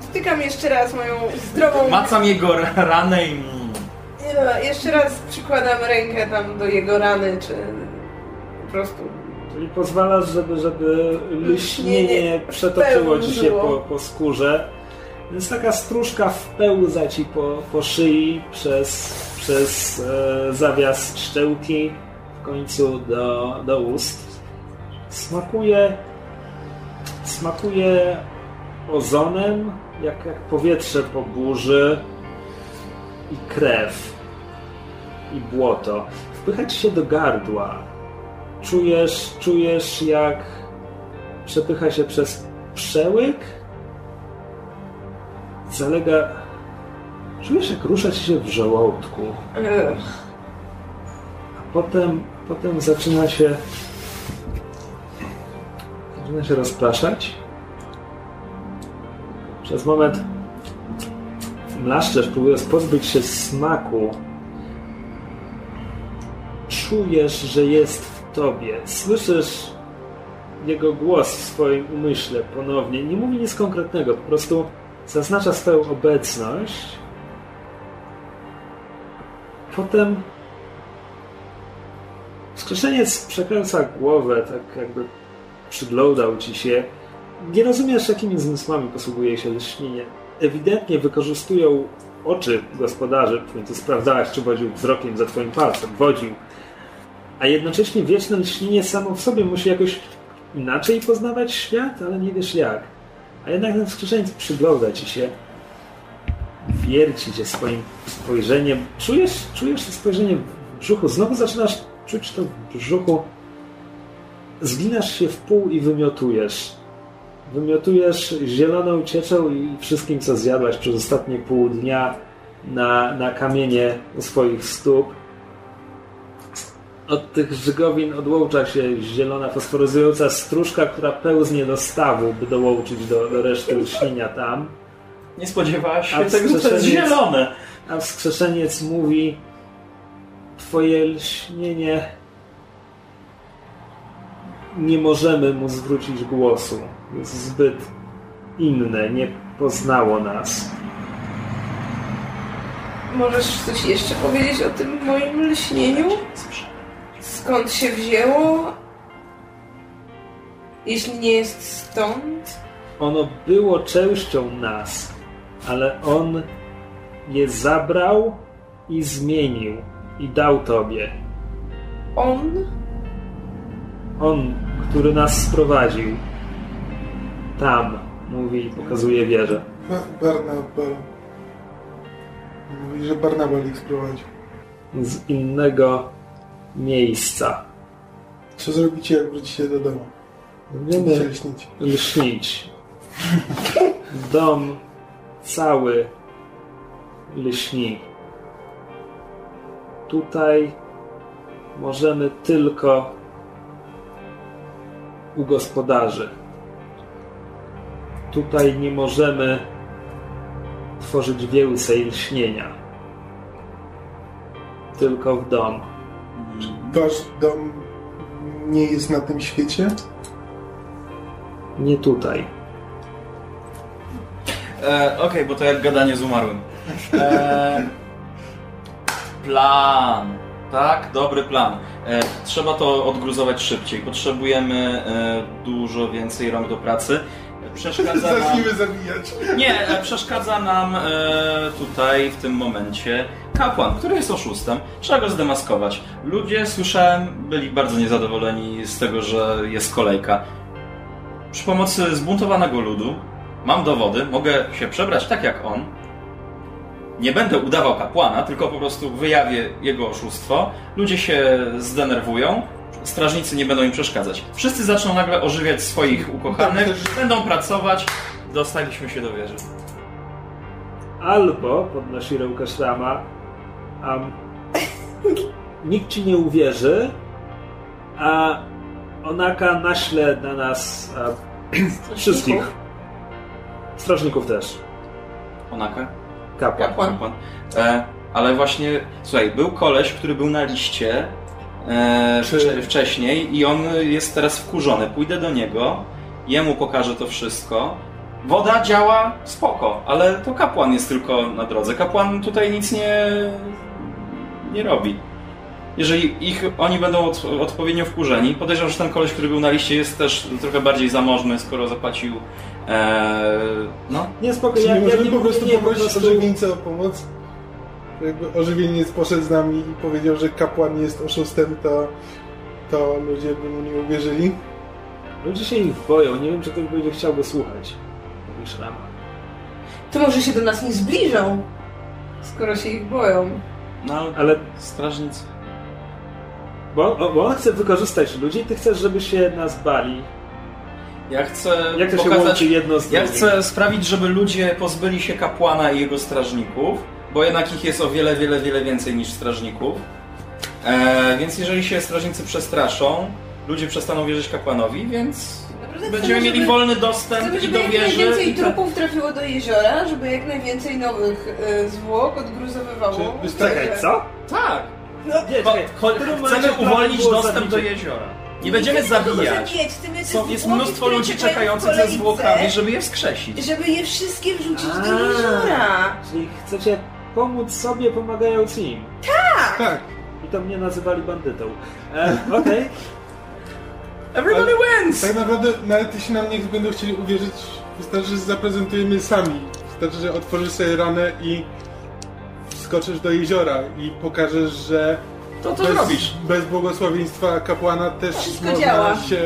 Wtykam jeszcze raz moją zdrową... Macam jego ranę i... Nie no, jeszcze raz przykładam rękę tam do jego rany, czy po prostu... Czyli pozwalasz, żeby, żeby lśnienie przetoczyło ci się po, po skórze. Więc taka stróżka wpełza ci po, po szyi przez, przez e, zawias szczełki w końcu do, do ust. Smakuje smakuje ozonem, jak, jak powietrze po burzy i krew i błoto. Wpycha ci się do gardła. Czujesz, czujesz jak przepycha się przez przełyk. Zalega. Czujesz jak rusza ci się w żołądku. A potem, potem zaczyna się. Zaczyna się rozpraszać. Przez moment mlaszczesz, próbując pozbyć się smaku. Czujesz, że jest w tobie. Słyszysz jego głos w swoim umyśle ponownie. Nie mówi nic konkretnego, po prostu zaznacza swoją obecność. Potem Wskrzeszeniec przekręca głowę, tak jakby przyglądał ci się. Nie rozumiesz, jakimi zmysłami posługuje się lśnienie. Ewidentnie wykorzystują oczy gospodarzy, w końcu sprawdzałaś, czy wodził wzrokiem za twoim palcem. Wodził. A jednocześnie wieczne lśnienie samo w sobie musi jakoś inaczej poznawać świat, ale nie wiesz jak. A jednak ten wskrzeszeniec przygląda ci się, wierci cię swoim spojrzeniem. Czujesz, czujesz to spojrzenie w brzuchu. Znowu zaczynasz czuć to w brzuchu. Zginasz się w pół i wymiotujesz. Wymiotujesz zieloną cieczą i wszystkim, co zjadłaś przez ostatnie pół dnia na, na kamienie u swoich stóp. Od tych żygowin odłącza się zielona, fosforyzująca stróżka, która pełznie do stawu, by dołączyć do, do reszty lśnienia tam. Nie spodziewałaś A się tego, że to jest zielone. A wskrzeszeniec mówi: Twoje lśnienie. Nie możemy mu zwrócić głosu. Jest zbyt inne, nie poznało nas. Możesz coś jeszcze powiedzieć o tym moim lśnieniu? Skąd się wzięło? Jeśli nie jest stąd? Ono było częścią nas, ale on je zabrał i zmienił i dał tobie. On? On, który nas sprowadził. Tam, mówi i pokazuje wieżę. Ba- Barnaba. Mówi, że Barnabal ich sprowadził. Z innego miejsca. Co zrobicie, jak wrócicie do domu? Będziemy Będziecie śnić. lśnić. Dom cały lśni. Tutaj możemy tylko u gospodarzy. Tutaj nie możemy tworzyć więcej lśnienia. Tylko w dom. Wasz dom nie jest na tym świecie? Nie tutaj. E, Okej, bo to jak gadanie z umarłym. E, plan. Tak, dobry plan. E, trzeba to odgruzować szybciej. Potrzebujemy e, dużo więcej rąk do pracy. Przeszkadza nam... Zacznijmy zabijać. Nie, e, przeszkadza nam e, tutaj w tym momencie kapłan, który jest oszustem. Trzeba go zdemaskować. Ludzie, słyszałem, byli bardzo niezadowoleni z tego, że jest kolejka. Przy pomocy zbuntowanego ludu mam dowody, mogę się przebrać tak jak on. Nie będę udawał kapłana, tylko po prostu wyjawię jego oszustwo. Ludzie się zdenerwują, strażnicy nie będą im przeszkadzać. Wszyscy zaczną nagle ożywiać swoich ukochanych, będą pracować. Dostaliśmy się do wieży. Albo, podnosi rękę szrama, am, nikt ci nie uwierzy, a Onaka naśle na nas a, wszystkich. Strażników też. Onaka? Kapłan. Kapłan. Kapłan. E, ale właśnie, słuchaj, był koleś, który był na liście e, Czy- wcze- wcześniej i on jest teraz wkurzony. Pójdę do niego, jemu pokażę to wszystko. Woda działa spoko, ale to kapłan jest tylko na drodze. Kapłan tutaj nic nie, nie robi. Jeżeli ich, oni będą od, odpowiednio wkurzeni, podejrzewam, że ten koleś, który był na liście jest też trochę bardziej zamożny, skoro zapłacił e, no, Nie, spoko, Czy ja, możemy nie po prostu nie, po poprosić prostu... ożywieńca o pomoc? Jakby ożywieniec poszedł z nami i powiedział, że kapłan jest oszustem, to, to ludzie by mu nie uwierzyli. Ludzie się ich boją, nie wiem, czy ktoś będzie chciałby słuchać. Mówi szrama. To może się do nas nie zbliżą, skoro się ich boją. No ale strażnicy. bo, bo on chce wykorzystać ludzi, ty chcesz, żeby się nas bali. Ja chcę Jak to się pokazać, łączy jedno z Ja drugim? chcę sprawić, żeby ludzie pozbyli się kapłana i jego strażników, bo jednak ich jest o wiele, wiele, wiele więcej niż strażników. E, więc jeżeli się strażnicy przestraszą, ludzie przestaną wierzyć kapłanowi, więc będziemy mieli żeby- wolny dostęp Chcemy, i żeby do jak wieży. najwięcej i tak. trupów trafiło do jeziora, żeby jak najwięcej nowych y, zwłok odgruzowywało. Czy. Czekaj, co? Tak! No, Nie, czekaj, chcemy uwolnić dostęp do jeziora. Nie będziemy chcemy tylko zabijać. zabijać, Są, jest zwłoki, mnóstwo ludzi czekających ze zwłokami, żeby je wskrzesić. Żeby je wszystkie wrzucić A. do jeziora. Czyli chcecie pomóc sobie, pomagając im. Tak, I to mnie nazywali bandytą. E, Okej. Everybody wins! tak naprawdę nawet jeśli nam nie będą chcieli uwierzyć, wystarczy, że zaprezentujemy sami. Wystarczy, że otworzysz sobie ranę i wskoczysz do jeziora i pokażesz, że To co bez, zrobisz? bez błogosławieństwa kapłana też Wszystko można działa. się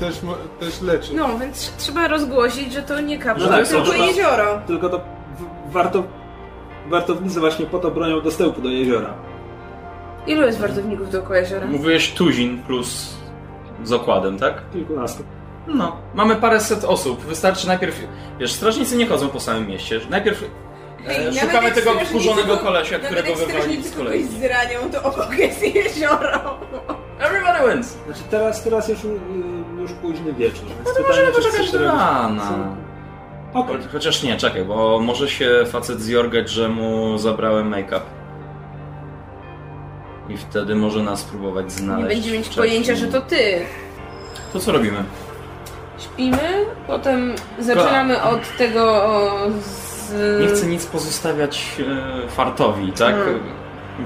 też, też leczyć. No, więc trzeba rozgłosić, że to nie kapłan, No tak, tylko to- jezioro. Tylko to w- warto... Wartownicy właśnie po to bronią dostępu do jeziora. Ilu jest wartowników dookoła jeziora? Mówiłeś tuzin plus z okładem, tak? Kilkunastu. No. Mamy paręset osób. Wystarczy najpierw... Wiesz, strażnicy nie chodzą po samym mieście. Najpierw e, szukamy tego wkurzonego kolesia, którego wywalili strażnicy z kolei. zranią, to obok jest jezioro. Everybody wins. Znaczy teraz, teraz już, y, już późny wieczór, więc No to pytanie, możemy czy do rana. Cho- Chociaż nie, czekaj, bo może się facet zjorgać, że mu zabrałem make-up. I wtedy może nas próbować Nie znaleźć. będzie mieć wcześniej. pojęcia, że to ty. To co robimy? Śpimy, potem zaczynamy od tego z... Nie chcę nic pozostawiać e, fartowi, tak? Hmm.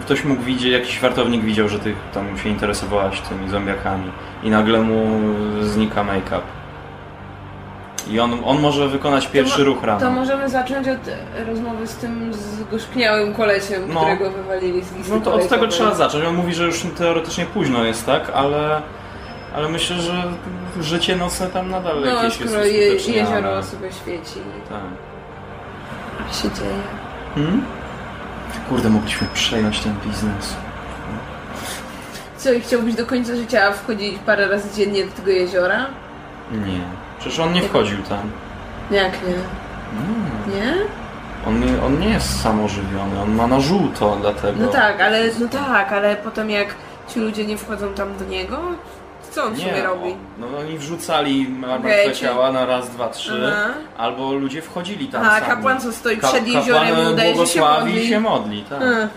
Ktoś mógł widzieć, jakiś fartownik widział, że ty tam się interesowałaś tymi zombiakami i nagle mu znika make-up. I on, on może wykonać pierwszy mo- ruch rano. To możemy zacząć od rozmowy z tym zgorzkniałym kolesiem, No. którego wywalili z listy No to od tego trzeba zacząć. On mówi, że już teoretycznie późno jest, tak? Ale, ale myślę, że życie nocne tam nadal No, jakieś jest skoro je, uskuteczniane. jezioro sobie świeci. Tak. Co się dzieje? Hmm? Kurde, mogliśmy przejąć ten biznes. Co, i chciałbyś do końca życia wchodzić parę razy dziennie do tego jeziora? Nie. Przecież on nie wchodził tam. Jak nie? Nie. Nie? On, nie- on nie jest samożywiony, on ma na żółto, dlatego... No tak, ale no tak, ale potem jak ci ludzie nie wchodzą tam do niego, co on sobie Nie, robi? o- no oni wrzucali martwe ciała na raz, dwa, trzy, Aha. albo ludzie wchodzili tam A sami. kapłan co stoi Ka- przed jeziorem i udaje, że się modli. się modli, tak. A,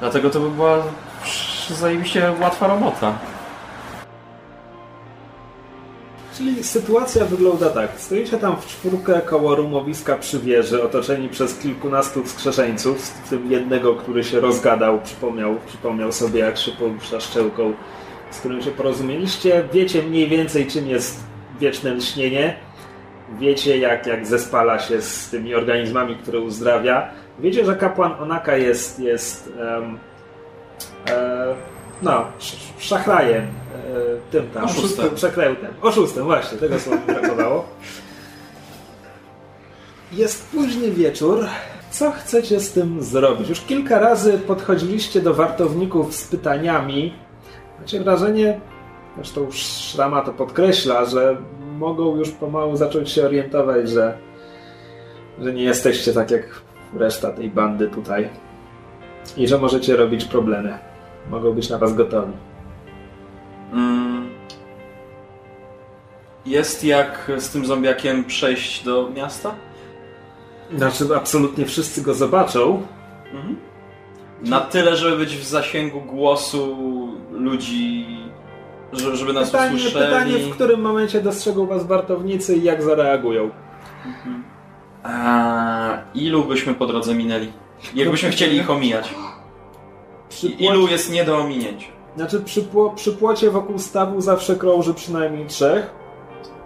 Dlatego to by była zajebiście łatwa robota. Czyli sytuacja wygląda tak. Stoicie tam w czwórkę koło rumowiska przy wieży, otoczeni przez kilkunastu wskrzeszeńców, w tym jednego, który się rozgadał, przypomniał, przypomniał sobie, jak się porusza szczełką, z którym się porozumieliście. Wiecie mniej więcej, czym jest wieczne lśnienie. Wiecie, jak, jak zespala się z tymi organizmami, które uzdrawia. Wiecie, że kapłan Onaka jest, jest em, e, no, sz- szachrajem, tym tam, Oszustem. przekrętem. Oszustem, właśnie, tego słowa mi brakowało. Jest późny wieczór. Co chcecie z tym zrobić? Już kilka razy podchodziliście do wartowników z pytaniami. Macie wrażenie, zresztą już Szrama to podkreśla, że mogą już pomału zacząć się orientować, że, że nie jesteście tak jak reszta tej bandy tutaj. I że możecie robić problemy. Mogą być na was gotowi. Mm. Jest jak z tym zombiakiem przejść do miasta? Znaczy, absolutnie wszyscy go zobaczą. Mhm. Na tyle, żeby być w zasięgu głosu ludzi, żeby, nas Pytanie, usłyszeli. pytanie, w którym momencie dostrzegą was wartownicy i jak zareagują. A, ilu byśmy po drodze minęli? Jakbyśmy chcieli ich omijać. I, ilu jest nie do ominięcia? Znaczy, przy, pło, przy płocie wokół stawu zawsze krąży przynajmniej trzech.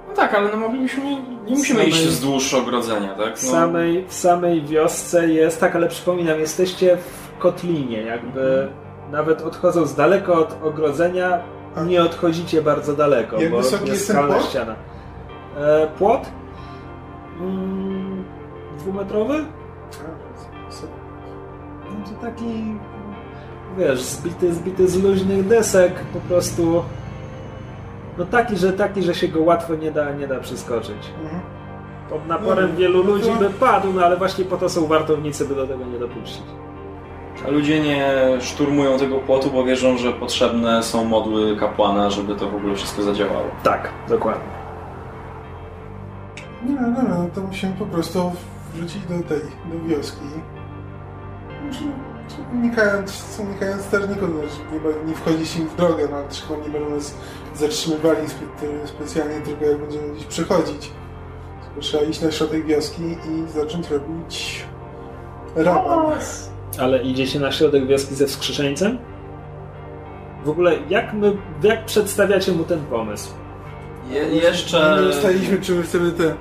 No tak, ale no moglibyśmy, nie musimy Samej- iść wzdłuż ogrodzenia, tak? W No, samej, w samej wiosce jest, tak, ale przypominam, jesteście w kotlinie, jakby nawet odchodząc daleko od ogrodzenia, nie odchodzicie bardzo daleko, Jak bo wysoki jest skalna płot? ściana. E, płot? Mm, dwumetrowy? No to taki, wiesz, zbity, zbity z luźnych desek, po prostu no taki, że taki, że się go łatwo nie da, nie da przeskoczyć. Pod naporem No, wielu no to- ludzi by padł, no ale właśnie po to są wartownicy, by do tego nie dopuścić. A ludzie nie szturmują tego płotu, bo wierzą, że potrzebne są modły kapłana, żeby to w ogóle wszystko zadziałało. Tak, dokładnie. Nie, no, no, no, to musimy po prostu wrócić do tej, do wioski. Znaczy, Unikając, unikając strażników, żeby nie, nie wchodzić im w drogę, no też chyba nie będą nas zatrzymywali spe, specjalnie, tylko jak będziemy gdzieś przechodzić. Tylko trzeba iść na środek wioski i zacząć robić raban. Ale idziecie na środek wioski ze wskrzeszeńcem? W ogóle, jak, my, jak przedstawiacie mu ten pomysł? Je, jeszcze... Nie ustaliliśmy, czy my chcemy te... y,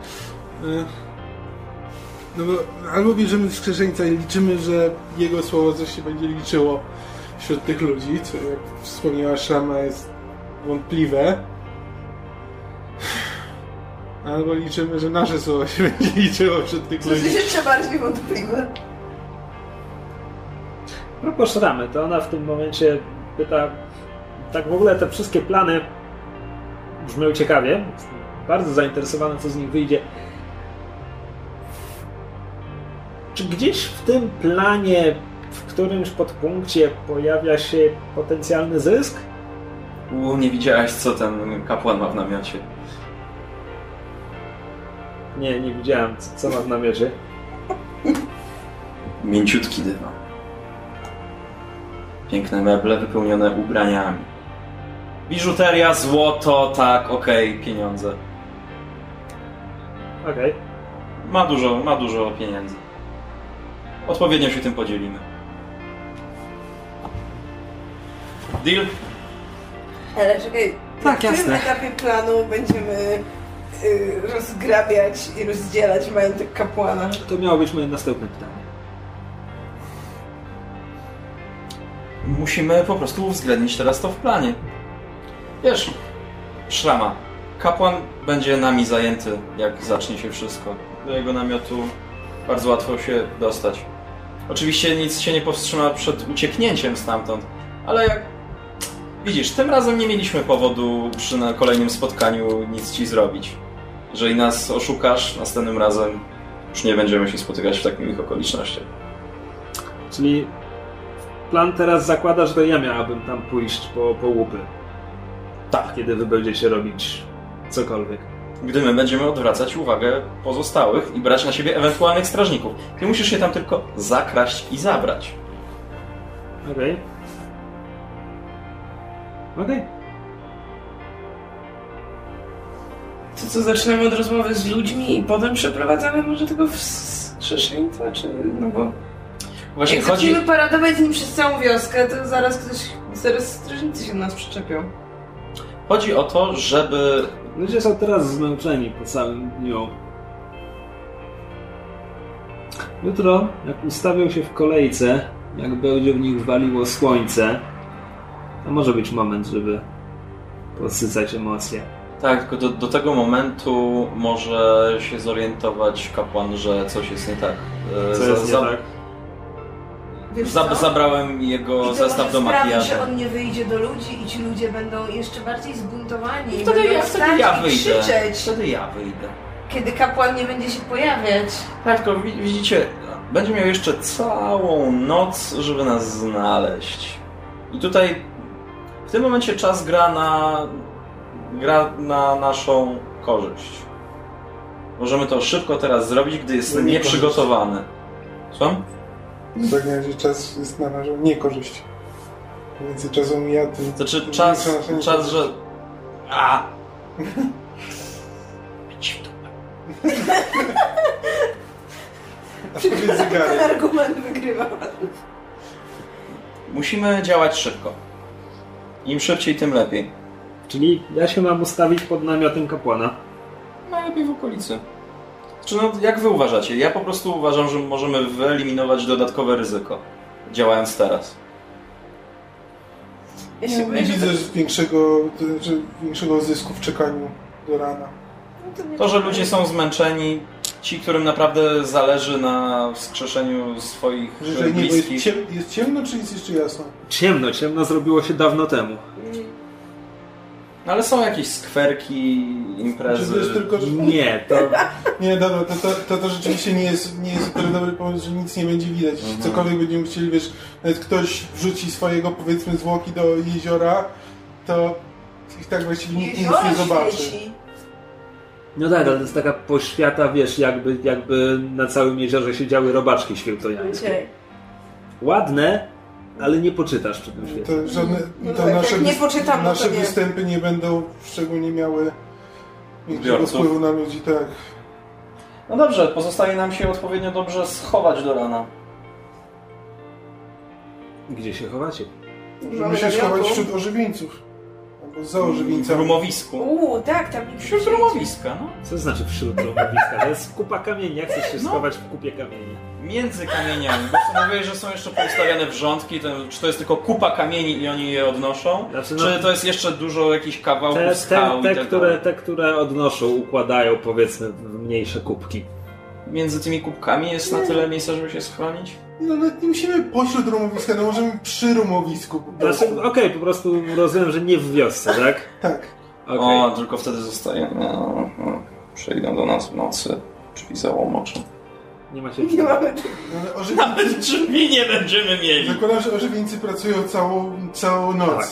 No bo albo bierzemy wskrzeszeńca i liczymy, że jego słowo coś się będzie liczyło wśród tych ludzi, co jak wspomniała Szrama jest wątpliwe. Albo liczymy, że nasze słowo się będzie liczyło wśród tych Co ludzi. jest jeszcze bardziej wątpliwe. Propos Szramy, to ona w tym momencie pyta, tak w ogóle te wszystkie plany brzmią ciekawie. Jestem bardzo zainteresowany, co z nich wyjdzie. Czy gdzieś w tym planie, w którymś podpunkcie pojawia się potencjalny zysk? U, nie widziałeś, co ten kapłan ma w namiocie. Nie, nie widziałem, co- ma w namiocie. Mięciutki dywan. Piękne meble wypełnione ubraniami. Biżuteria, złoto, tak, okej, pieniądze. Okej. Ma dużo, ma dużo pieniędzy. Odpowiednio się tym podzielimy. Deal? Ale czekaj, Tak, w którym jasne. etapie planu będziemy y, rozgrabiać i rozdzielać majątek kapłana? To miało być moje następne pytanie. Musimy po prostu uwzględnić teraz to w planie. Wiesz, szrama. Kapłan będzie nami zajęty, jak zacznie się wszystko. Do jego namiotu bardzo łatwo się dostać. Oczywiście nic się nie powstrzyma przed ucieknięciem stamtąd, ale jak widzisz, tym razem nie mieliśmy powodu przy na kolejnym spotkaniu nic ci zrobić. Jeżeli nas oszukasz, następnym razem już nie będziemy się spotykać w takich okolicznościach. Czyli plan teraz zakłada, że to ja miałabym tam pójść po, po łupy. Tak. Kiedy wy będziecie robić cokolwiek. Gdy my będziemy odwracać uwagę pozostałych i brać na siebie ewentualnych strażników. Ty musisz się tam tylko zakraść i zabrać. Okej. Okej. To co, zaczynamy od rozmowy z ludźmi i potem przeprowadzamy może tego wskrzeszeńca, czy... no bo... Właśnie Jak chodzi... zaczniemy paradować z nim przez całą wioskę, to zaraz ktoś... zaraz strażnicy się do nas przyczepią. chodzi o to, żeby... Ludzie są teraz zmęczeni po całym dniu. Jutro, jak ustawią się w kolejce, jak będzie w nich waliło słońce, to może być moment, żeby podsycać emocje. Tak, tylko do, do tego momentu może się zorientować kapłan, że coś jest nie tak. E, Co jest nie tak? Wiesz za, co? zabrałem I jego to zestaw może do makijażu. że on nie wyjdzie do ludzi i ci ludzie będą jeszcze bardziej zbuntowani. I wtedy będą ja, wtedy ja i wyjdę. krzyczeć, Wtedy ja wyjdę. kiedy kapłan nie będzie się pojawiać. Tak, tylko wi- widzicie, będzie miał jeszcze całą noc, żeby nas znaleźć. I tutaj w tym momencie czas gra na, gra na naszą korzyść. Możemy to szybko teraz zrobić, gdy Nie nieprzygotowany. Co? Zapewniam, że czas jest na naszą niekorzyść. Więcej czasu mija, tym... Znaczy tym czas, czas, że... A! W. Ten argument wygrywa. Musimy działać szybko. Im szybciej, tym lepiej. Czyli ja się mam ustawić pod namiotem kapłana. Najlepiej w okolicy. Czy no, jak wy uważacie? Ja po prostu uważam, że możemy wyeliminować dodatkowe ryzyko, działając teraz. Ja się Nie, boję, nie że widzę to- większego, to znaczy większego zysku w czekaniu do rana. no to nie To, że tak. ludzie są zmęczeni, ci, którym naprawdę zależy na wskrzeszeniu swoich Że, że nie, bo jest, bliskich. ciem, jest ciemno, czy jest jeszcze jasno? Ciemno, ciemno zrobiło się dawno temu. No, ale są jakieś skwerki, Czy imprezy. to jest tylko, że... Nie, to Nie, dobra, to, to, to, to rzeczywiście nie jest, nie jest tyle dobry pomysł, że nic nie będzie widać. Mhm. cokolwiek będziemy chcieli, wiesz, nawet ktoś wrzuci swojego, powiedzmy, zwłoki do jeziora, to i tak właściwie nikt nic nie zobaczy. świeci. No tak, ale to jest taka poświata, wiesz, jakby, jakby na całym jeziorze siedziały robaczki świętojańskie. Ładne, ale nie poczytasz przy tym świecie. To żadne, No to tak, nasze, nie poczytam, no nasze to nie. występy nie będą szczególnie miały większego wpływu na ludzi, tak. No dobrze, pozostaje nam się odpowiednio dobrze schować do rana. Gdzie się chowacie? Musimy się schować wśród ożywieńców. Zoo W rumowisku. Uuu, tak, tam nie Wśród rumowiska, no. Co znaczy wśród rumowiska? To jest kupa kamieni. Jak chcesz się No. schować w kupie kamieni? Między kamieniami, bo co mówiłeś, że są jeszcze poustawiane wrzątki, to, czy to jest tylko kupa kamieni i oni je odnoszą? Znaczy, no- czy to jest jeszcze dużo jakichś kawałków Te, skał te, te, i tak które, dalej? te, które odnoszą, układają powiedzmy w mniejsze kubki. Między tymi kubkami jest na tyle miejsca, żeby się schronić? No nawet nie musimy pośród rumowiska, no możemy przy rumowisku po prostu. Znaczy, okej, po prostu rozumiem, że nie w wiosce, tak? Tak. Okej. O, tylko wtedy zostaje. No, no. Przejdą do nas w nocy, drzwi załomoczą. Nie macie Nie mamy No, ale ożywieńcy, Nawet drzwi nie będziemy mieli! zakładam, że ożywieńcy pracują całą, całą noc. Tak,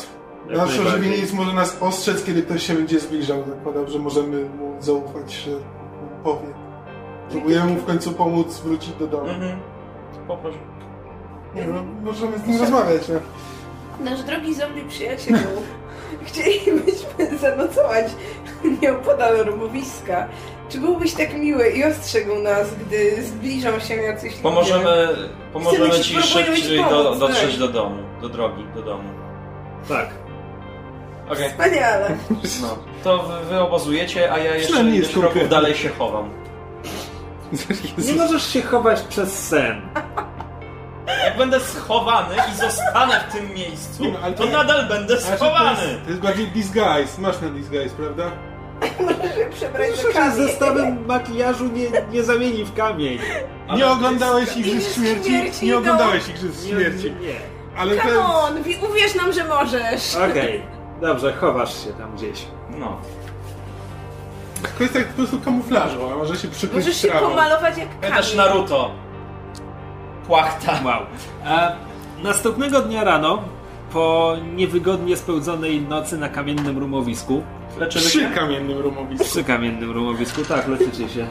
jak Nasz najbardziej. ożywieniec może nas ostrzec, kiedy ktoś się będzie zbliżał. Zakładam, że możemy mu zaufać, że powie. Próbujemy mu w końcu pomóc wrócić do domu. Mhm. Poproszę. Nie, no, możemy z nim rozmawiać, no. Nasz drogi zombie przyjacielu, chcielibyśmy zanocować nieopodal rumowiska. Czy byłbyś tak miły i ostrzegł nas, gdy zbliżą się jacyś ludzie? Pomożemy, pomożemy Chcemy ci ci ci szybciej do, pomóc, dotrzeć tak. do domu, do drogi, do domu. Tak. Okej, Wspaniale. no. To wy, wy obozujecie, a ja jeszcze Przynajmniej ileś kroków dalej się chowam. Nie możesz się chować przez sen. Jak będę schowany i zostanę w tym miejscu, Nie, no, ale to to- nadal będę Znaczy, to, schowany! jest, to jest bardziej disguise. Masz na disguise, prawda? Możesz się przebrać za Proszę, kamień. zestawem makijażu nie, nie zamieni w kamień. Ale nie oglądałeś jest- Igrzysk Śmierci? Śmierci, Nie no. oglądałeś Igrzysk Nie, Śmierci. nie. Ale Come jest... on, wi- uwierz nam, że możesz. Okej, dobrze, chowasz się tam gdzieś. No. Kwestia po prostu kamuflażu, a może się przykryć Możesz się trawą. pomalować jak Pamiętasz kamień. Naruto? Płachta. Wow. E, następnego dnia rano, po niewygodnie spełdzonej nocy na kamiennym rumowisku, Leczymy Przy się? kamiennym rumowisku. przy kamiennym rumowisku, tak, leczycie się.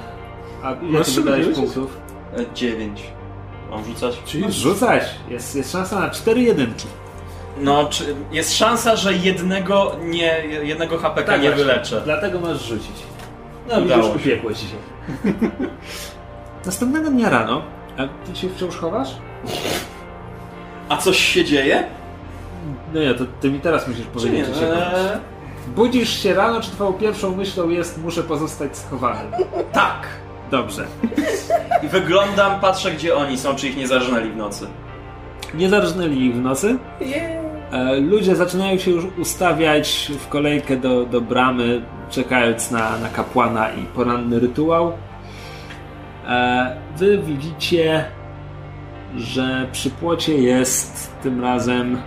A ile ty czym wydałeś punktów? E, Dziewięć. Mam rzucać? Czyli rzucać. Jest, jest szansa na cztery jedynki. No, czy jest szansa, że jednego nie, jednego HPK nie Tak, właśnie. wyleczę. Dlatego masz rzucić. No Udało widzisz, się. upiekło ci się. Następnego dnia rano, a ty się wciąż chowasz? A coś się dzieje? No nie, to ty mi teraz musisz Czy powiedzieć, nie? że się chowasz. Eee, Budzisz się rano, czy twoją pierwszą myślą jest muszę pozostać schowany? tak. Dobrze. I wyglądam, patrzę gdzie oni są, czy ich nie zarżnęli w nocy. Nie zarżnęli ich w nocy. Yeah. E, Ludzie zaczynają się już ustawiać w kolejkę do, do bramy, czekając na, na kapłana i poranny rytuał. E, Wy widzicie, że przy płocie jest tym razem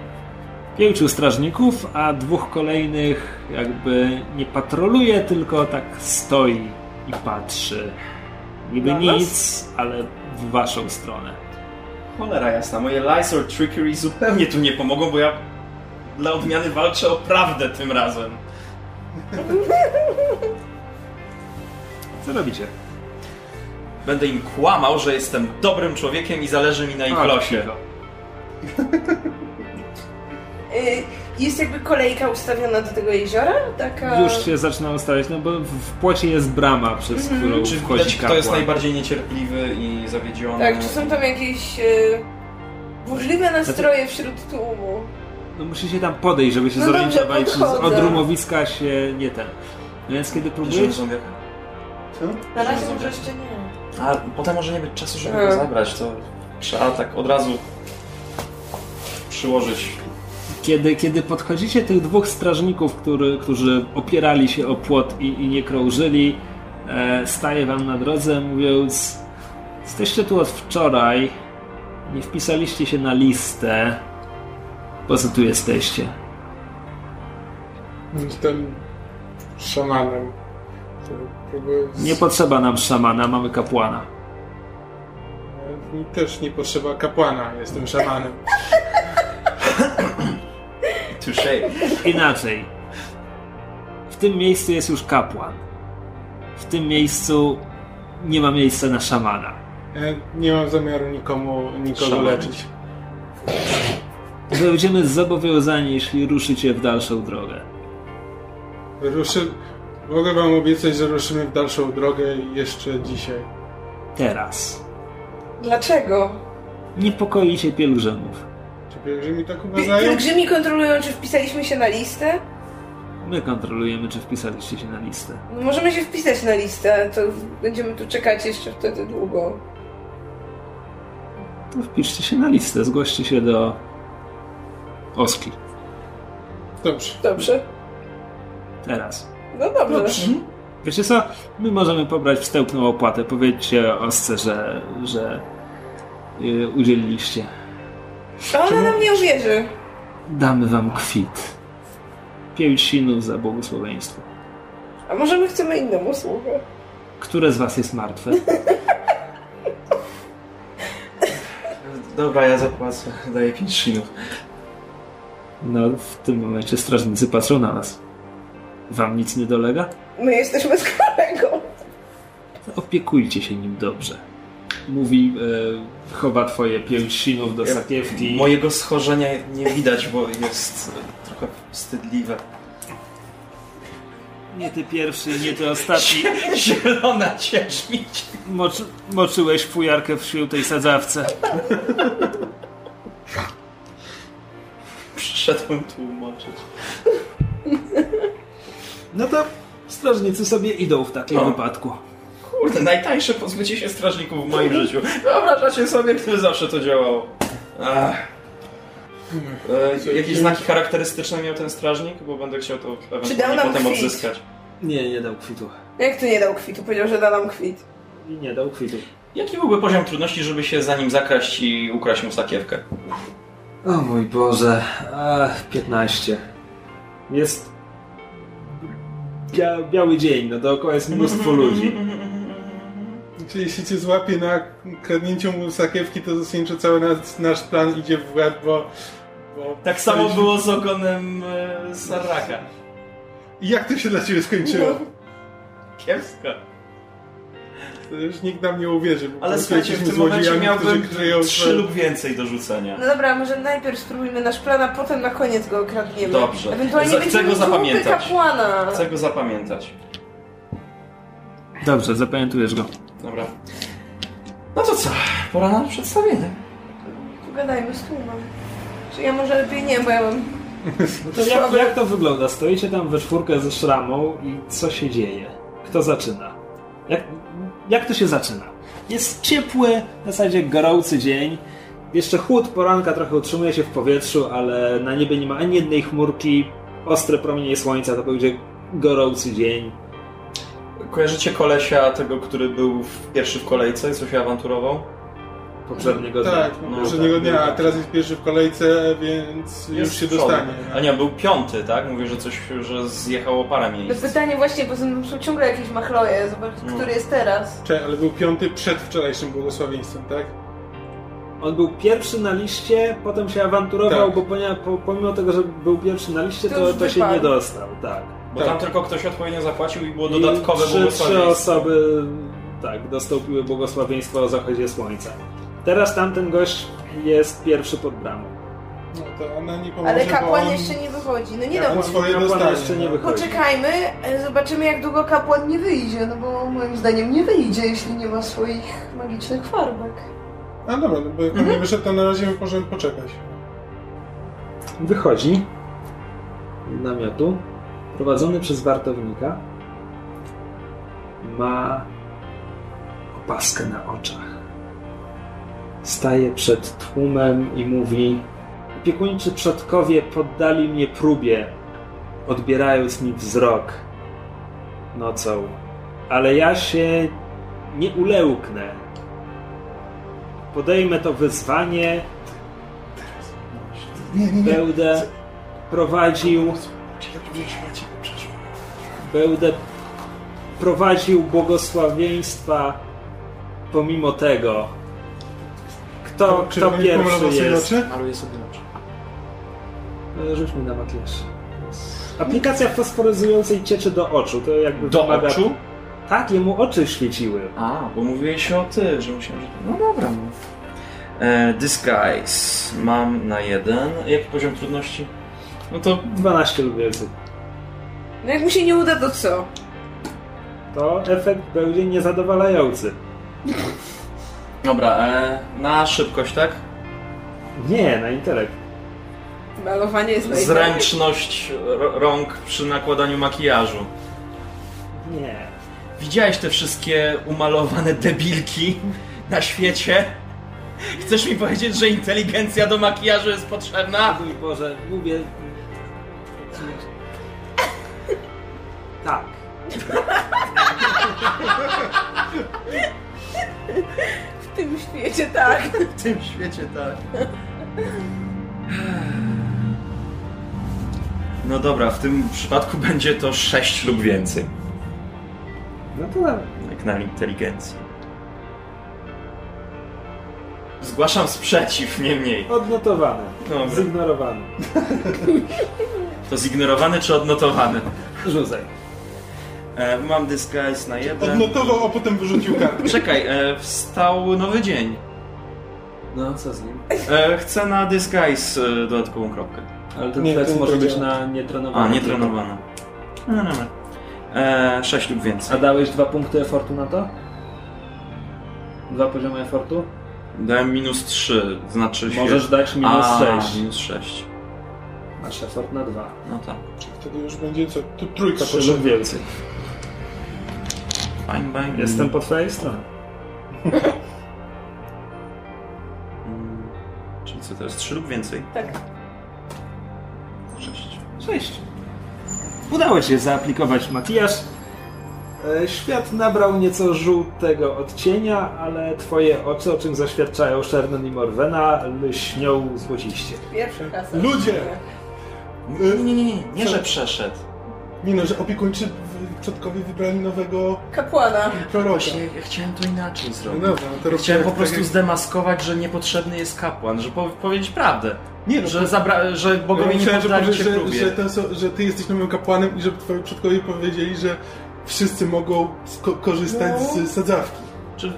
pięciu strażników, a dwóch kolejnych jakby nie patroluje, tylko tak stoi i patrzy. Niby nic, ale w waszą stronę. Cholera jasna, moje lies or trickery zupełnie tu nie pomogą, bo ja dla odmiany walczę o prawdę tym razem. Co robicie? Będę im kłamał, że jestem dobrym człowiekiem i zależy mi na ich losie. Y, Jest jakby kolejka ustawiona do tego jeziora? Taka... Już się zaczyna ustawiać, no bo w- płocie jest brama, przez którą Czy wchodzi widać, kto kapłan. jest najbardziej niecierpliwy i zawiedziony? Tak, czy są tam jakieś y, burzliwe nastroje wśród tłumu? No musicie tam podejść, żeby się No zorientować, dobrze, czy od rumowiska się nie ten. No więc kiedy próbujesz... Na razie jeszcze nie. A potem może nie być czasu, żeby Hmm. go zabrać, to trzeba tak od razu przyłożyć. Kiedy, kiedy podchodzicie tych dwóch strażników, który, którzy opierali się o płot i, i nie krążyli, e, staje wam na drodze mówiąc jesteście tu od wczoraj, nie wpisaliście się na listę, po co tu jesteście? Jestem szamanem. Nie potrzeba nam szamana, mamy kapłana. Mi też nie potrzeba kapłana, jestem szamanem. Touché. Inaczej. W tym miejscu jest już kapłan. W tym miejscu nie ma miejsca na szamana. Ja nie mam zamiaru nikomu, nikogo Szaman. leczyć. Będziemy zobowiązani, jeśli ruszycie w dalszą drogę. Ruszy... Mogę wam obiecać, że ruszymy w dalszą drogę jeszcze dzisiaj. Teraz. Dlaczego? Niepokoi się pielgrzymów. Czy pielgrzymi tak uważają? Pielgrzymi kontrolują, czy wpisaliśmy się na listę? My kontrolujemy, czy wpisaliście się na listę. No możemy się wpisać na listę, to będziemy tu czekać jeszcze wtedy długo. To wpiszcie się na listę, zgłoście się do Oskli. Dobrze. Dobrze? Teraz. No dobrze. Wiecie co? My możemy pobrać wstępną opłatę. Powiedzcie Osce, że, że y, udzieliliście. A ona nam nie uwierzy. Damy wam kwit. Pięć sinów za błogosławieństwo. A może my chcemy inną usługę? Które z was jest martwe? Dobra, ja zapłacę. Daję 5 shinów. No, w tym momencie strażnicy patrzą na nas. Wam nic nie dolega? My jesteśmy z kolegą. Opiekujcie się nim dobrze. Mówi, e, chowa twoje pięć sinów do sakiewki. Mojego schorzenia nie widać, bo jest e, trochę wstydliwe. Nie ty pierwszy, nie ty ostatni. Zielona cieczmić. Moczy, moczyłeś fujarkę w świętej sadzawce. Przyszedłem tłumaczyć. No to strażnicy sobie idą w takim No. wypadku. Kurde, najtańsze pozbycie się strażników w moim życiu. Wyobrażacie sobie, które zawsze to działało. Ach. E, jakieś znaki charakterystyczne miał ten strażnik? Bo będę chciał to dał ewentualnie nam potem kwit? odzyskać. Nie, nie dał kwitu. Jak tu nie dał kwitu? Powiedział, że da nam kwit. I nie dał kwitu. Jaki byłby poziom trudności, żeby się za nim zakraść i ukraść mu sakiewkę? O mój Boże. Ach, 15. Jest bia biały dzień, no dookoła jest mnóstwo ludzi. Czyli jeśli cię złapie na kradnięciu mu sakiewki, to zasadniczo cały nasz, nasz plan idzie w łeb, bo... bo Tak samo było z ogonem e, Saraka. I jak to się dla ciebie skończyło? Kiepsko. To już nikt nam nie uwierzy. bo Ale słuchajcie, w tym momencie miałbym trzy lub więcej do rzucenia. No dobra, może najpierw spróbujmy nasz plan, a potem na koniec go okradniemy. Dobrze. Ewentualnie chcę go zapamiętać. kapłana. Chcę go zapamiętać. Dobrze, zapamiętujesz go. Dobra. No to co? Pora na przedstawienie. Pogadajmy z tłumem. Czy ja może lepiej nie, bo ja mam... No to jak, jak to wygląda? Stoicie tam we czwórkę ze szramą i co się dzieje? Kto zaczyna? Jak, jak to się zaczyna? Jest ciepły, w zasadzie gorący dzień. Jeszcze chłód poranka trochę utrzymuje się w powietrzu, ale na niebie nie ma ani jednej chmurki. Ostre promienie słońca, to będzie gorący dzień. Kojarzycie kolesia tego, który był pierwszy w kolejce i co się awanturował? Poprzedniego dnia. Tak, No, poprzedniego tak, dnia, a tak. teraz jest pierwszy w kolejce, więc już się z przodu. dostanie. A nie, był piąty, tak? Mówię, że coś, że zjechało parę To miejsc. pytanie właśnie, bo są ciągle jakieś machloje. Zobacz, No. który jest teraz. Czekaj, ale był piąty przed wczorajszym błogosławieństwem, tak? On był pierwszy na liście, potem się awanturował, Tak. bo pomimo tego, że był pierwszy na liście, To to, się nie dostał. Tak. Bo Tak. tam tylko ktoś odpowiednio zapłacił i było I dodatkowe trzy, trzy błogosławieństwo. osoby tak, dostąpiły błogosławieństwa o zachodzie słońca. Teraz tamten gość jest pierwszy pod bramą. No to ona nie pomoże, Ale kapłan on... jeszcze nie wychodzi. No nie Ja da on swoje Kapłan dostanie. jeszcze nie no. wychodzi. Poczekajmy, e, zobaczymy jak długo kapłan nie wyjdzie, no bo moim zdaniem nie wyjdzie, jeśli nie ma swoich magicznych farbek. A dobra, no bo jak on nie wyszedł, to na razie możemy poczekać. Wychodzi z namiotu, prowadzony przez wartownika. Ma opaskę na oczach. Staje przed tłumem i mówi: Opiekuńczy przodkowie poddali mnie próbie, odbierając mi wzrok nocą, ale ja się nie ulełknę. Podejmę to wyzwanie Nie, nie, nie. Będę prowadził. Będę prowadził błogosławieństwa pomimo tego. Kto, kto pierwszy jest? Maluję sobie oczy. E, Rzuć mi na makijaż. Aplikacja fosforyzującej cieczy do oczu. To jakby Do wymaga... oczu? Tak, jemu oczy świeciły. A, bo mówiłeś o ty, że musiałem... No dobra. No. E, disguise. Mam na jeden. Jaki poziom trudności? No to 12 lub więcej. No jak mu się nie uda, to co? To efekt będzie niezadowalający. Dobra, e, na szybkość, tak? Nie, na intelekt. Malowanie jest najpierw. zręczność r- rąk przy nakładaniu makijażu. Nie. Widziałeś te wszystkie umalowane debilki na świecie? Chcesz mi powiedzieć, że inteligencja do makijażu jest potrzebna? Mój Boże, mówię... Tak. W tym świecie, tak. W tym świecie tak. No dobra, w tym przypadku będzie to 6 lub więcej. No to dobra. Jak na inteligencję. Zgłaszam sprzeciw, nie mniej. Odnotowane. Dobra. Zignorowane. To zignorowany czy odnotowany? Rzucaj. E, mam disguise na jeden. Odnotował, a potem wyrzucił kartę. Czekaj, e, wstał nowy dzień. No, co z nim? E, chcę na disguise e, dodatkową kropkę. Ale ten Nie, flex to nie może być na nietrenowaną. A, nie trenowana. No dobra. E, 6 lub A więcej. dałeś dwa punkty efortu na to? Dwa poziomy efortu? Dałem minus 3, znaczy się... Możesz dać minus A, 6. minus 6. Masz effort na dwa. No tak. Wtedy już będzie co? Tu trójka Trzy lub potrzebna. więcej. Fine, bang. Jestem po twojej stronie. Czyli co teraz? 3 lub więcej? Tak. 6. Cześć. Udało się zaaplikować makijaż. E, Świat nabrał nieco żółtego odcienia, ale twoje oczy, o czym zaświadczają Shernon i Morwena, lśnią złociście. Pierwsza klasa. Ludzie! Nie, nie, nie, nie, nie, że przeszedł. Nie no, że opiekuńczy przodkowie wybrali nowego Kapłana. proroka. Właśnie ja chciałem to inaczej No zrobić. dobra, no to Ja chciałem po prostu tak zdemaskować, że niepotrzebny jest kapłan, że po powiedzieć prawdę. Nie no, Że, zabra- że bogowie ja nie poddali się że, próbie. że, ten, że ty jesteś nowym kapłanem i że twoi przodkowie powiedzieli, że wszyscy mogą korzystać No. z sadzawki. Czy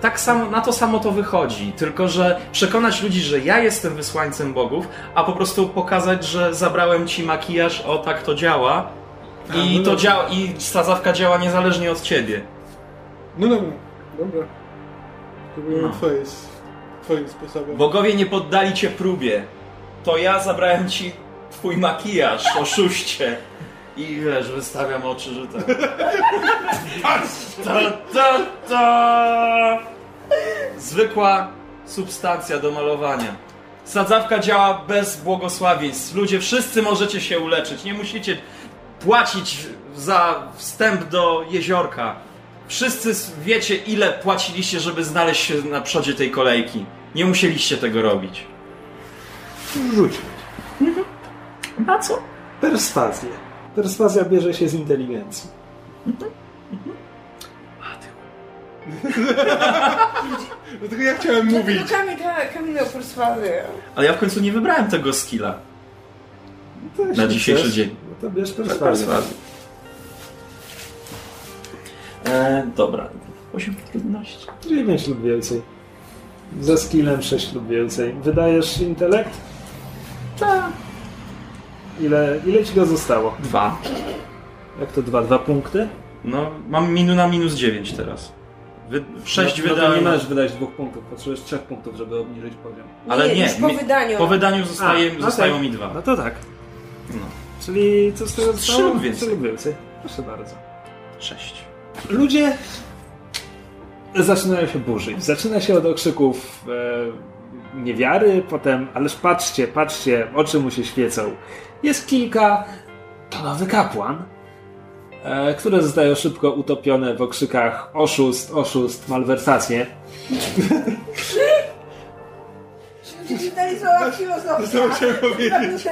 tak samo, na to samo to wychodzi, tylko że przekonać ludzi, że ja jestem wysłańcem bogów, a po prostu pokazać, że zabrałem ci makijaż, o tak to działa i no to działa i sadzawka działa niezależnie od ciebie. No dobra, dobra. Spróbujemy No. twoje, twoim sposobem. Bogowie nie poddali cię próbie. To ja zabrałem ci twój makijaż, oszuście. I wiesz, wystawiam oczy, że tak. Ta, ta, ta. Zwykła substancja do malowania. Sadzawka działa bez błogosławieństw. Ludzie, wszyscy możecie się uleczyć. Nie musicie płacić za wstęp do jeziorka. Wszyscy wiecie, ile płaciliście, żeby znaleźć się na przodzie tej kolejki. Nie musieliście tego robić. Rzuć. Na co? Perswazję. Perswazja bierze się z inteligencji. Dlatego ja chciałem mówić. No Kamil, Kamil miał perswazję. Ale ja w końcu nie wybrałem tego skilla. Na dzisiejszy chcesz, dzień. No to bierz perswazję. E, dobra. 8 trudności. 9 lub więcej. Ze skillem 6 lub więcej. Wydajesz intelekt? Tak. Ile, ile ci go zostało? Dwa. Jak to dwa? Dwa punkty? No, mam minu na minus 9 teraz. Wy, 6 no, no to wydałem. nie możesz wydać dwóch punktów, potrzebujesz trzech punktów, żeby obniżyć poziom. Ale nie, już po mi- wydaniu. Po wydaniu zostaje, A, zostają okej. mi dwa. No to tak. No. Czyli co z tego Trzy zostało? lub więcej. Trzy lub więcej. Proszę bardzo. 6. Ludzie zaczynają się burzyć. Zaczyna się od okrzyków e, niewiary, potem, ależ patrzcie, patrzcie, oczy mu się świecą. Jest kilka, to nowy kapłan, e, które zostają szybko utopione w okrzykach oszust, oszust, malwersacje. Przeczytali słowa filozofii. Co chciałem powiedzieć?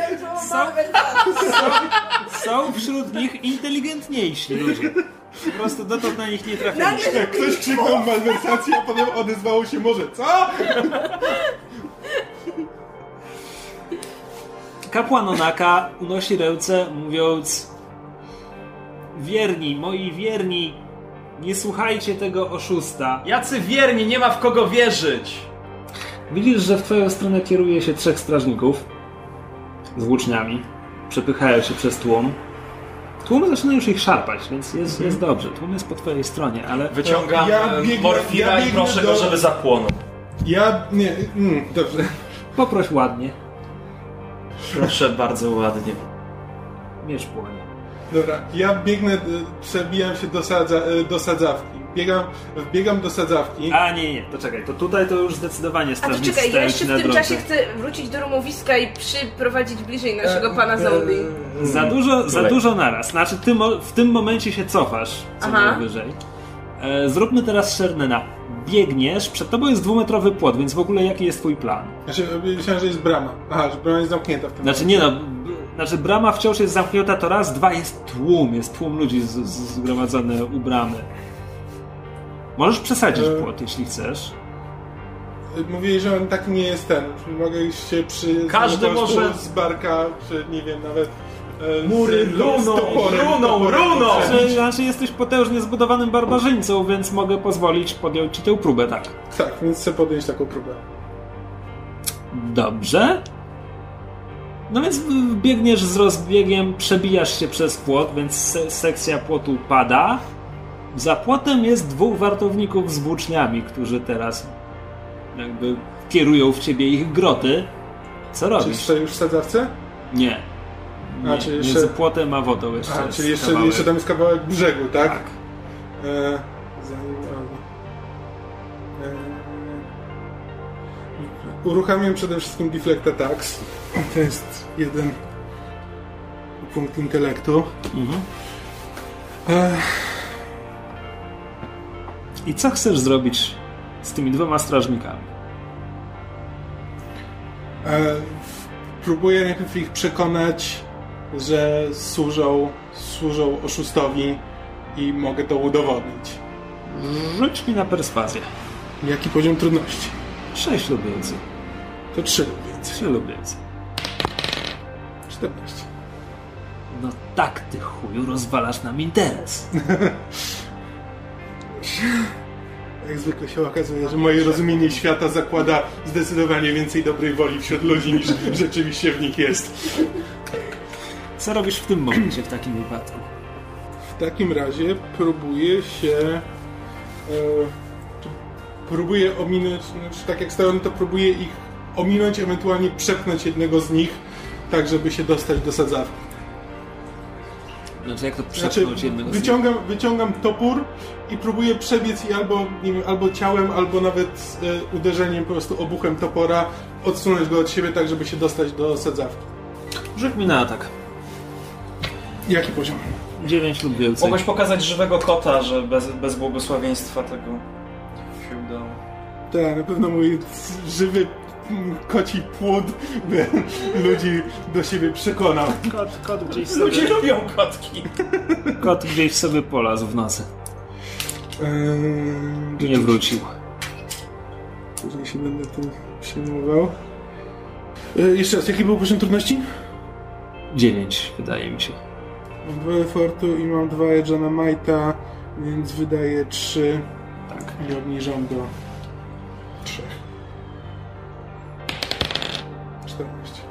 Są wśród nich inteligentniejsi ludzie. Po prostu dotąd na nich nie trafiliśmy. Jak ktoś krzyknął malwersację, a potem odezwało się może co? Kapłan Onaka unosi ręce, mówiąc: Wierni, moi wierni, nie słuchajcie tego oszusta. Jacy wierni, nie ma w kogo wierzyć! Widzisz, że w twoją stronę kieruje się trzech strażników z włóczniami. Przepychają się przez tłum. Tłum zaczyna już ich szarpać, więc jest, jest dobrze. Tłum jest po twojej stronie, ale Wyciągam Ja ja biegnę- morfina ja i proszę do- go, żeby zapłonął. Ja... nie... Mm, dobrze. poproś ładnie. Proszę bardzo ładnie. Miecz płonie. Dobra, ja biegnę, y, przebijam się do, sadza, y, do sadzawki. Biegam, wbiegam do sadzawki. A nie, nie, to czekaj, to tutaj to już zdecydowanie A to strażnicy czekaj, ja jeszcze w na tym drodze. czasie chcę wrócić do rumowiska i przyprowadzić bliżej E, naszego pana zombie. Za dużo, za dużo naraz. Znaczy, ty mo- w tym momencie się cofasz co Aha. najwyżej. E, zróbmy teraz Shernena. Biegniesz, przed tobą jest dwumetrowy płot, więc w ogóle jaki jest twój plan? Znaczy, myślałem, że jest brama. Aha, że brama jest zamknięta w tym Znaczy nie no, b- znaczy brama wciąż jest zamknięta, to raz, dwa jest tłum, jest tłum ludzi z, z, zgromadzony u bramy. Możesz przesadzić E. płot, jeśli chcesz. Mówili, że on taki nie jest ten. Mogę się przy... Każdy może- Z barka, czy nie wiem, nawet... e, Mury runą, runą, runą! Znaczy, znaczy jesteś potężnie zbudowanym barbarzyńcą, więc mogę pozwolić podjąć ci tę próbę, tak. Tak, więc chcę podjąć taką próbę. Dobrze. No więc biegniesz z rozbiegiem, przebijasz się przez płot, więc se sekcja płotu pada. Za płotem jest dwóch wartowników z włóczniami, którzy teraz jakby kierują w ciebie ich groty. Co Czy robisz? stoję już w sadzawce? Nie. Nie. A, czyli Między jeszcze- płotem a wodą jeszcze A, czyli jeszcze, kawałek. jeszcze tam jest kawałek brzegu, tak? Tak. E, zanim, e, uruchamiam przede wszystkim Deflect Attacks. To jest jeden punkt intelektu. Mhm. E, I co chcesz zrobić z tymi dwoma strażnikami? e, próbuję najpierw ich przekonać, że służą, służą oszustowi i mogę to udowodnić. Rzuć mi na perswazję. Jaki poziom trudności? 6 lub więcej. To trzy lub więcej. 3 lub więcej. 14. No tak, ty chuju, rozwalasz nam interes. Jak zwykle się okazuje, że moje rozumienie świata zakłada zdecydowanie więcej dobrej woli wśród ludzi niż rzeczywiście w nich jest. Co robisz w tym momencie w takim wypadku? W takim razie próbuję się. E, próbuję ominąć, znaczy tak jak stoją, to próbuję ich ominąć, ewentualnie przepchnąć jednego z nich, tak żeby się dostać do sadzawki. Znaczy jak to Znaczy, przepchnąć jednego z nich? wyciągam, wyciągam topór i próbuję przebiec i albo, nie wiem, albo ciałem, albo nawet e, uderzeniem, po prostu obuchem topora, odsunąć go od siebie, tak żeby się dostać do sadzawki. Rzuć mi na atak. Jaki poziom? 9 lub więcej. Mogłeś pokazać żywego kota, że bez, bez błogosławieństwa tego się udało. Tak, na pewno mój żywy koci płód by ludzi do siebie przekonał. Kot, kot, gdzieś sobie, Ludzie lubią kotki. kot gdzieś sobie polazł w nocy. Eee, nie wrócił. Później się będę tym przejmował. E, jeszcze raz, jaki był poziom trudności? 9 wydaje mi się. Mam dwa efortu i mam dwa edge'a na Majta, więc wydaję trzy Tak. i obniżam do trzech. 14.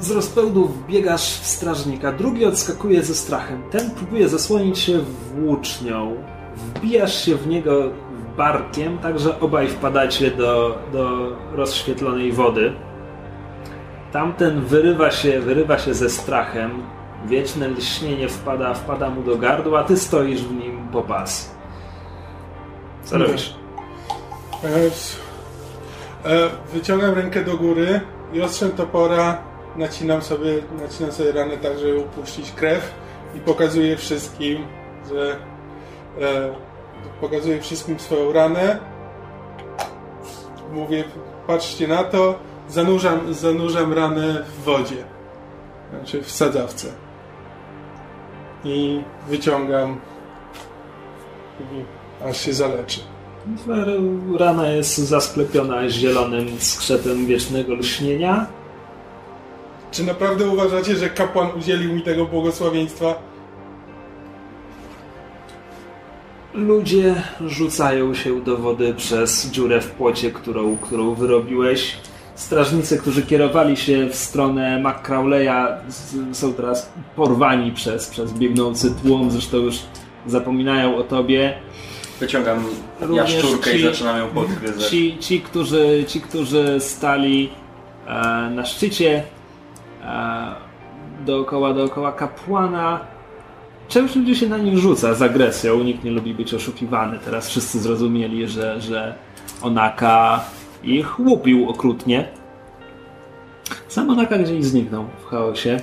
Z rozpędu wbiegasz w strażnika, drugi odskakuje ze strachem. Ten próbuje zasłonić się włócznią. Wbijasz się w niego barkiem, tak że obaj wpadacie do, do rozświetlonej wody. Tamten wyrywa się, wyrywa się ze strachem. Wieczne lśnienie wpada, wpada mu do gardła, a ty stoisz w nim po pas. Co robisz? E, e, wyciągam rękę do góry i ostrzem topora nacinam sobie, nacinam sobie ranę tak, żeby upuścić krew i pokazuję wszystkim, że e, pokazuję wszystkim swoją ranę. Mówię, patrzcie na to, zanurzam, zanurzam ranę w wodzie, znaczy w sadzawce. I wyciągam aż się zaleczy. Rana jest zasklepiona zielonym skrzepem wiecznego lśnienia. Czy naprawdę uważacie, że kapłan udzielił mi tego błogosławieństwa? Ludzie rzucają się do wody przez dziurę w płocie, którą, którą wyrobiłeś. Strażnicy, którzy kierowali się w stronę McCrawleya, z- są teraz porwani przez, przez biegnący tłum. Zresztą już zapominają o tobie. Wyciągam Również jaszczurkę ci- i zaczynam ją podgryzać. Ci, ci, którzy, ci, którzy stali e, na szczycie, e, dookoła, dookoła kapłana. Część ludzi się na nich rzuca z agresją, nikt nie lubi być oszukiwany. Teraz wszyscy zrozumieli, że, że Onaka ich łupił okrutnie. Sam Onaka gdzieś zniknął w chaosie.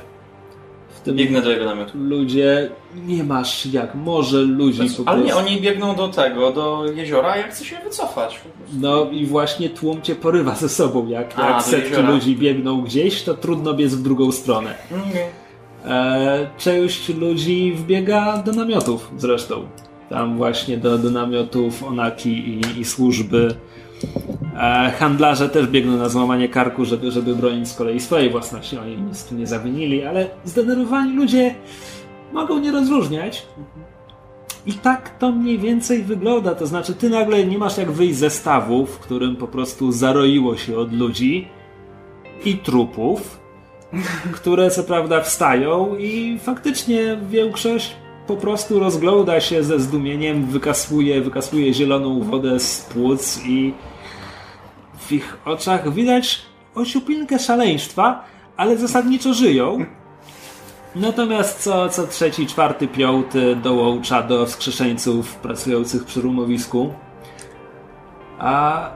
Tym Biegnę do jego namiotu. ludzie, nie masz jak, może ludzi po Ale nie, oni biegną do tego, do jeziora, a ja chcę się wycofać. No i właśnie tłum cię porywa ze sobą. Jak, A, jak setki jeziora. ludzi biegną gdzieś, to trudno biec w drugą stronę. Okej. E, część ludzi wbiega do namiotów zresztą. Tam właśnie do, do namiotów Onaki i, i służby. E, handlarze też biegną na złamanie karku, żeby, żeby bronić z kolei swojej własności. Oni nic tu nie zawinili, ale zdenerwowani ludzie mogą nie rozróżniać. I tak to mniej więcej wygląda. To znaczy, ty nagle nie masz jak wyjść ze stawu, w którym po prostu zaroiło się od ludzi i trupów, które co prawda wstają i faktycznie większość po prostu rozgląda się ze zdumieniem, wykasłuje, wykasłuje zieloną wodę z płuc i ich oczach widać osiupinkę szaleństwa, ale zasadniczo żyją. Natomiast co, co trzeci, czwarty, piąty dołącza do wskrzeszeńców pracujących przy rumowisku. A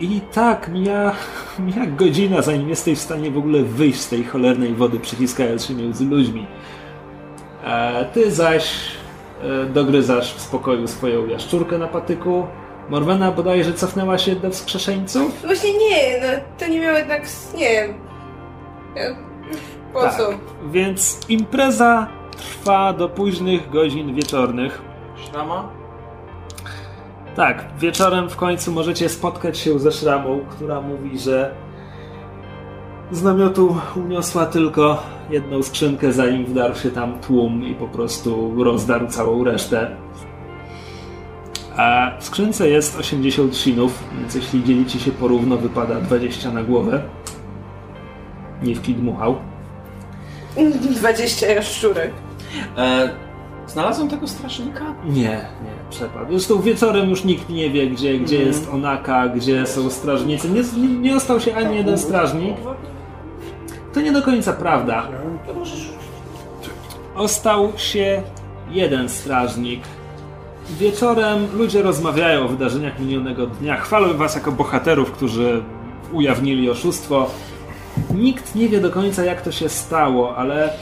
i tak mija, mija godzina, zanim jesteś w stanie w ogóle wyjść z tej cholernej wody, przyciskając się między ludźmi. E, ty zaś e, dogryzasz w spokoju swoją jaszczurkę na patyku. Morwena bodajże cofnęła się do wskrzeszeńców. Właśnie nie, no to nie miało jednak, nie wiem. Ja- Po Tak. co? Więc impreza trwa do późnych godzin wieczornych. Szrama? Tak, wieczorem w końcu możecie spotkać się ze szramą, która mówi, że z namiotu uniosła tylko jedną skrzynkę, zanim wdarł się tam tłum i po prostu rozdarł całą resztę. A w skrzynce jest 80 sinów, więc jeśli dzielicie się porówno, wypada 20 na głowę. Niewki dmuchał. 20 jaszczurek. E, znalazłem tego strażnika? Nie, nie, przepadł. Zresztą wieczorem już nikt nie wie, gdzie, gdzie jest Onaka, gdzie są strażnicy. Nie, nie, nie ostał się ani jeden strażnik. To nie do końca prawda. Ostał się jeden strażnik. Wieczorem ludzie rozmawiają o wydarzeniach minionego dnia, chwalą was jako bohaterów, którzy ujawnili oszustwo. Nikt nie wie do końca, jak to się stało, ale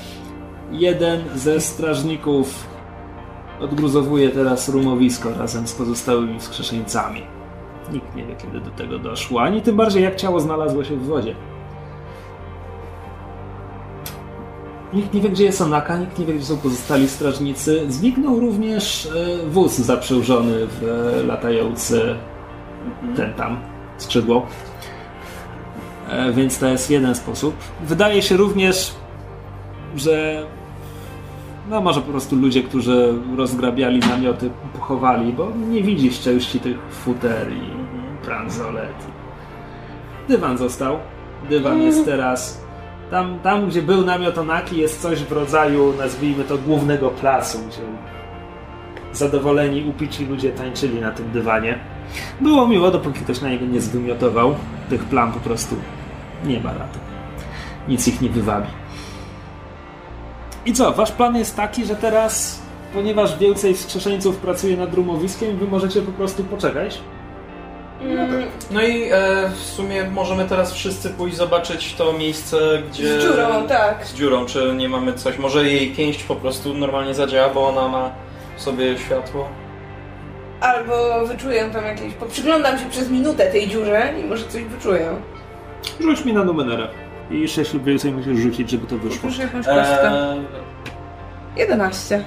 jeden ze strażników odgruzowuje teraz rumowisko razem z pozostałymi wskrzeszeńcami. Nikt nie wie, kiedy do tego doszło, ani tym bardziej, jak ciało znalazło się w wodzie. Nikt nie wie, gdzie jest Onaka, nikt nie wie, gdzie są pozostali strażnicy. Zniknął również e, wóz zaprzężony w e, latający ten tam skrzydło. E, Więc to jest jeden sposób. Wydaje się również, że no może po prostu ludzie, którzy rozgrabiali namioty, pochowali, bo nie widzisz części tych futer i bransolet. Dywan został. Dywan jest teraz... Tam, tam, gdzie był namiot Onaki, jest coś w rodzaju, nazwijmy to, głównego placu, gdzie zadowoleni, upici ludzie tańczyli na tym dywanie. Było miło, dopóki ktoś na niego nie zwymiotował. Tych plam po prostu nie ma rady. Nic ich nie wywabi. I co, wasz plan jest taki, że teraz, ponieważ więcej wskrzeszeńców pracuje nad rumowiskiem, wy możecie po prostu poczekać? No i e, w sumie możemy teraz wszyscy pójść zobaczyć to miejsce, gdzie... z dziurą, tak. Z dziurą, czy nie mamy coś. Może jej pięść po prostu normalnie zadziała, bo ona ma w sobie światło. Albo wyczuję tam jakieś... Poprzyglądam się przez minutę tej dziurze i może coś wyczuję. Rzuć mi na numerę. I 6 lub więcej musisz rzucić, żeby to wyszło. Proszę jakąś kostkę. Eee, 11.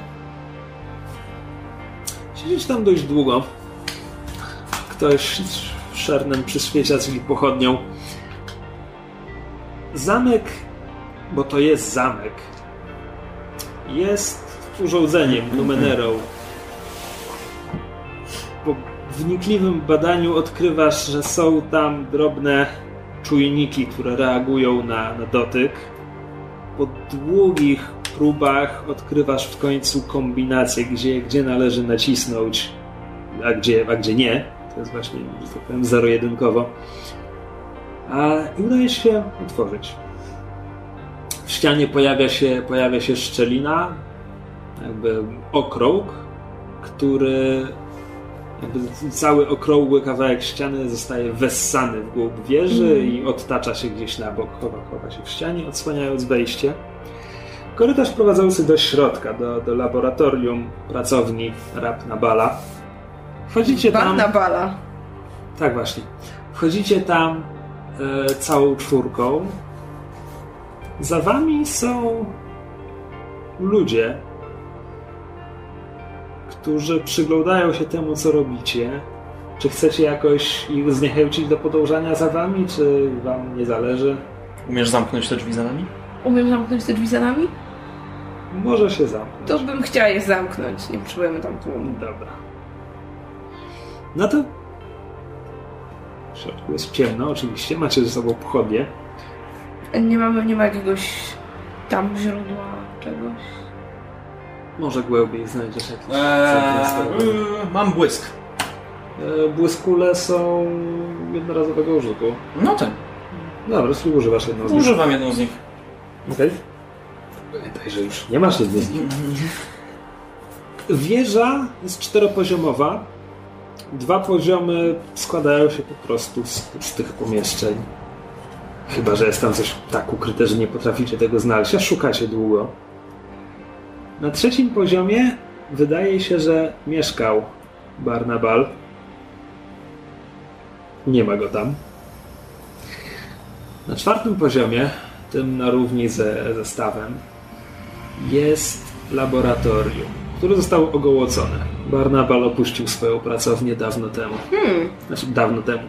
Siedzieć tam dość długo. Ktoś szernem przyświeca ci pochodnią. Zamek, bo to jest zamek, jest urządzeniem, numenerą. Po wnikliwym badaniu odkrywasz, że są tam drobne czujniki, które reagują na, na dotyk. Po długich próbach odkrywasz w końcu kombinację, gdzie, gdzie należy nacisnąć, a gdzie, a gdzie nie. To jest właśnie, że tak powiem, zero-jedynkowo. A i udaje się otworzyć. W ścianie pojawia się, pojawia się szczelina, jakby okrąg, który jakby cały okrągły kawałek ściany zostaje wessany w głąb wieży i odtacza się gdzieś na bok, chowa, chowa się w ścianie, odsłaniając wejście. Korytarz prowadzący do środka, do, do laboratorium pracowni Rapnabala. Wchodzicie tam... Barnabala. Tak właśnie. Wchodzicie tam e, całą czwórką. Za wami są ludzie, którzy przyglądają się temu, co robicie. Czy chcecie jakoś ich zniechęcić do podążania za wami, czy wam nie zależy? Umiesz zamknąć te drzwi za nami? Umiem zamknąć te drzwi za nami? Może się zamknąć. To bym chciała je zamknąć. Nie potrzebujemy tam tłumu. Dobra. No to w środku jest ciemno, oczywiście. Macie ze sobą pochodnie. Nie mamy, nie ma jakiegoś tam źródła czegoś. Może głębiej znajdziesz jakieś Eee, yy, mam błysk. E, Błyskule są jednorazowego użytku. No ten. Dobra, czyli używasz jedną z nich. Używam jedną z nich. Okej. Pamiętaj, że już nie masz jednej z nich. Wieża jest czteropoziomowa. Dwa poziomy składają się po prostu z pustych pomieszczeń. Chyba, że jest tam coś tak ukryte, że nie potraficie tego znaleźć, a szukacie długo. Na trzecim poziomie wydaje się, że mieszkał Barnabal. Nie ma go tam. Na czwartym poziomie, tym na równi ze, ze stawem, jest laboratorium, które zostało ogołocone. Barnabal opuścił swoją pracownię dawno temu. Znaczy, dawno temu.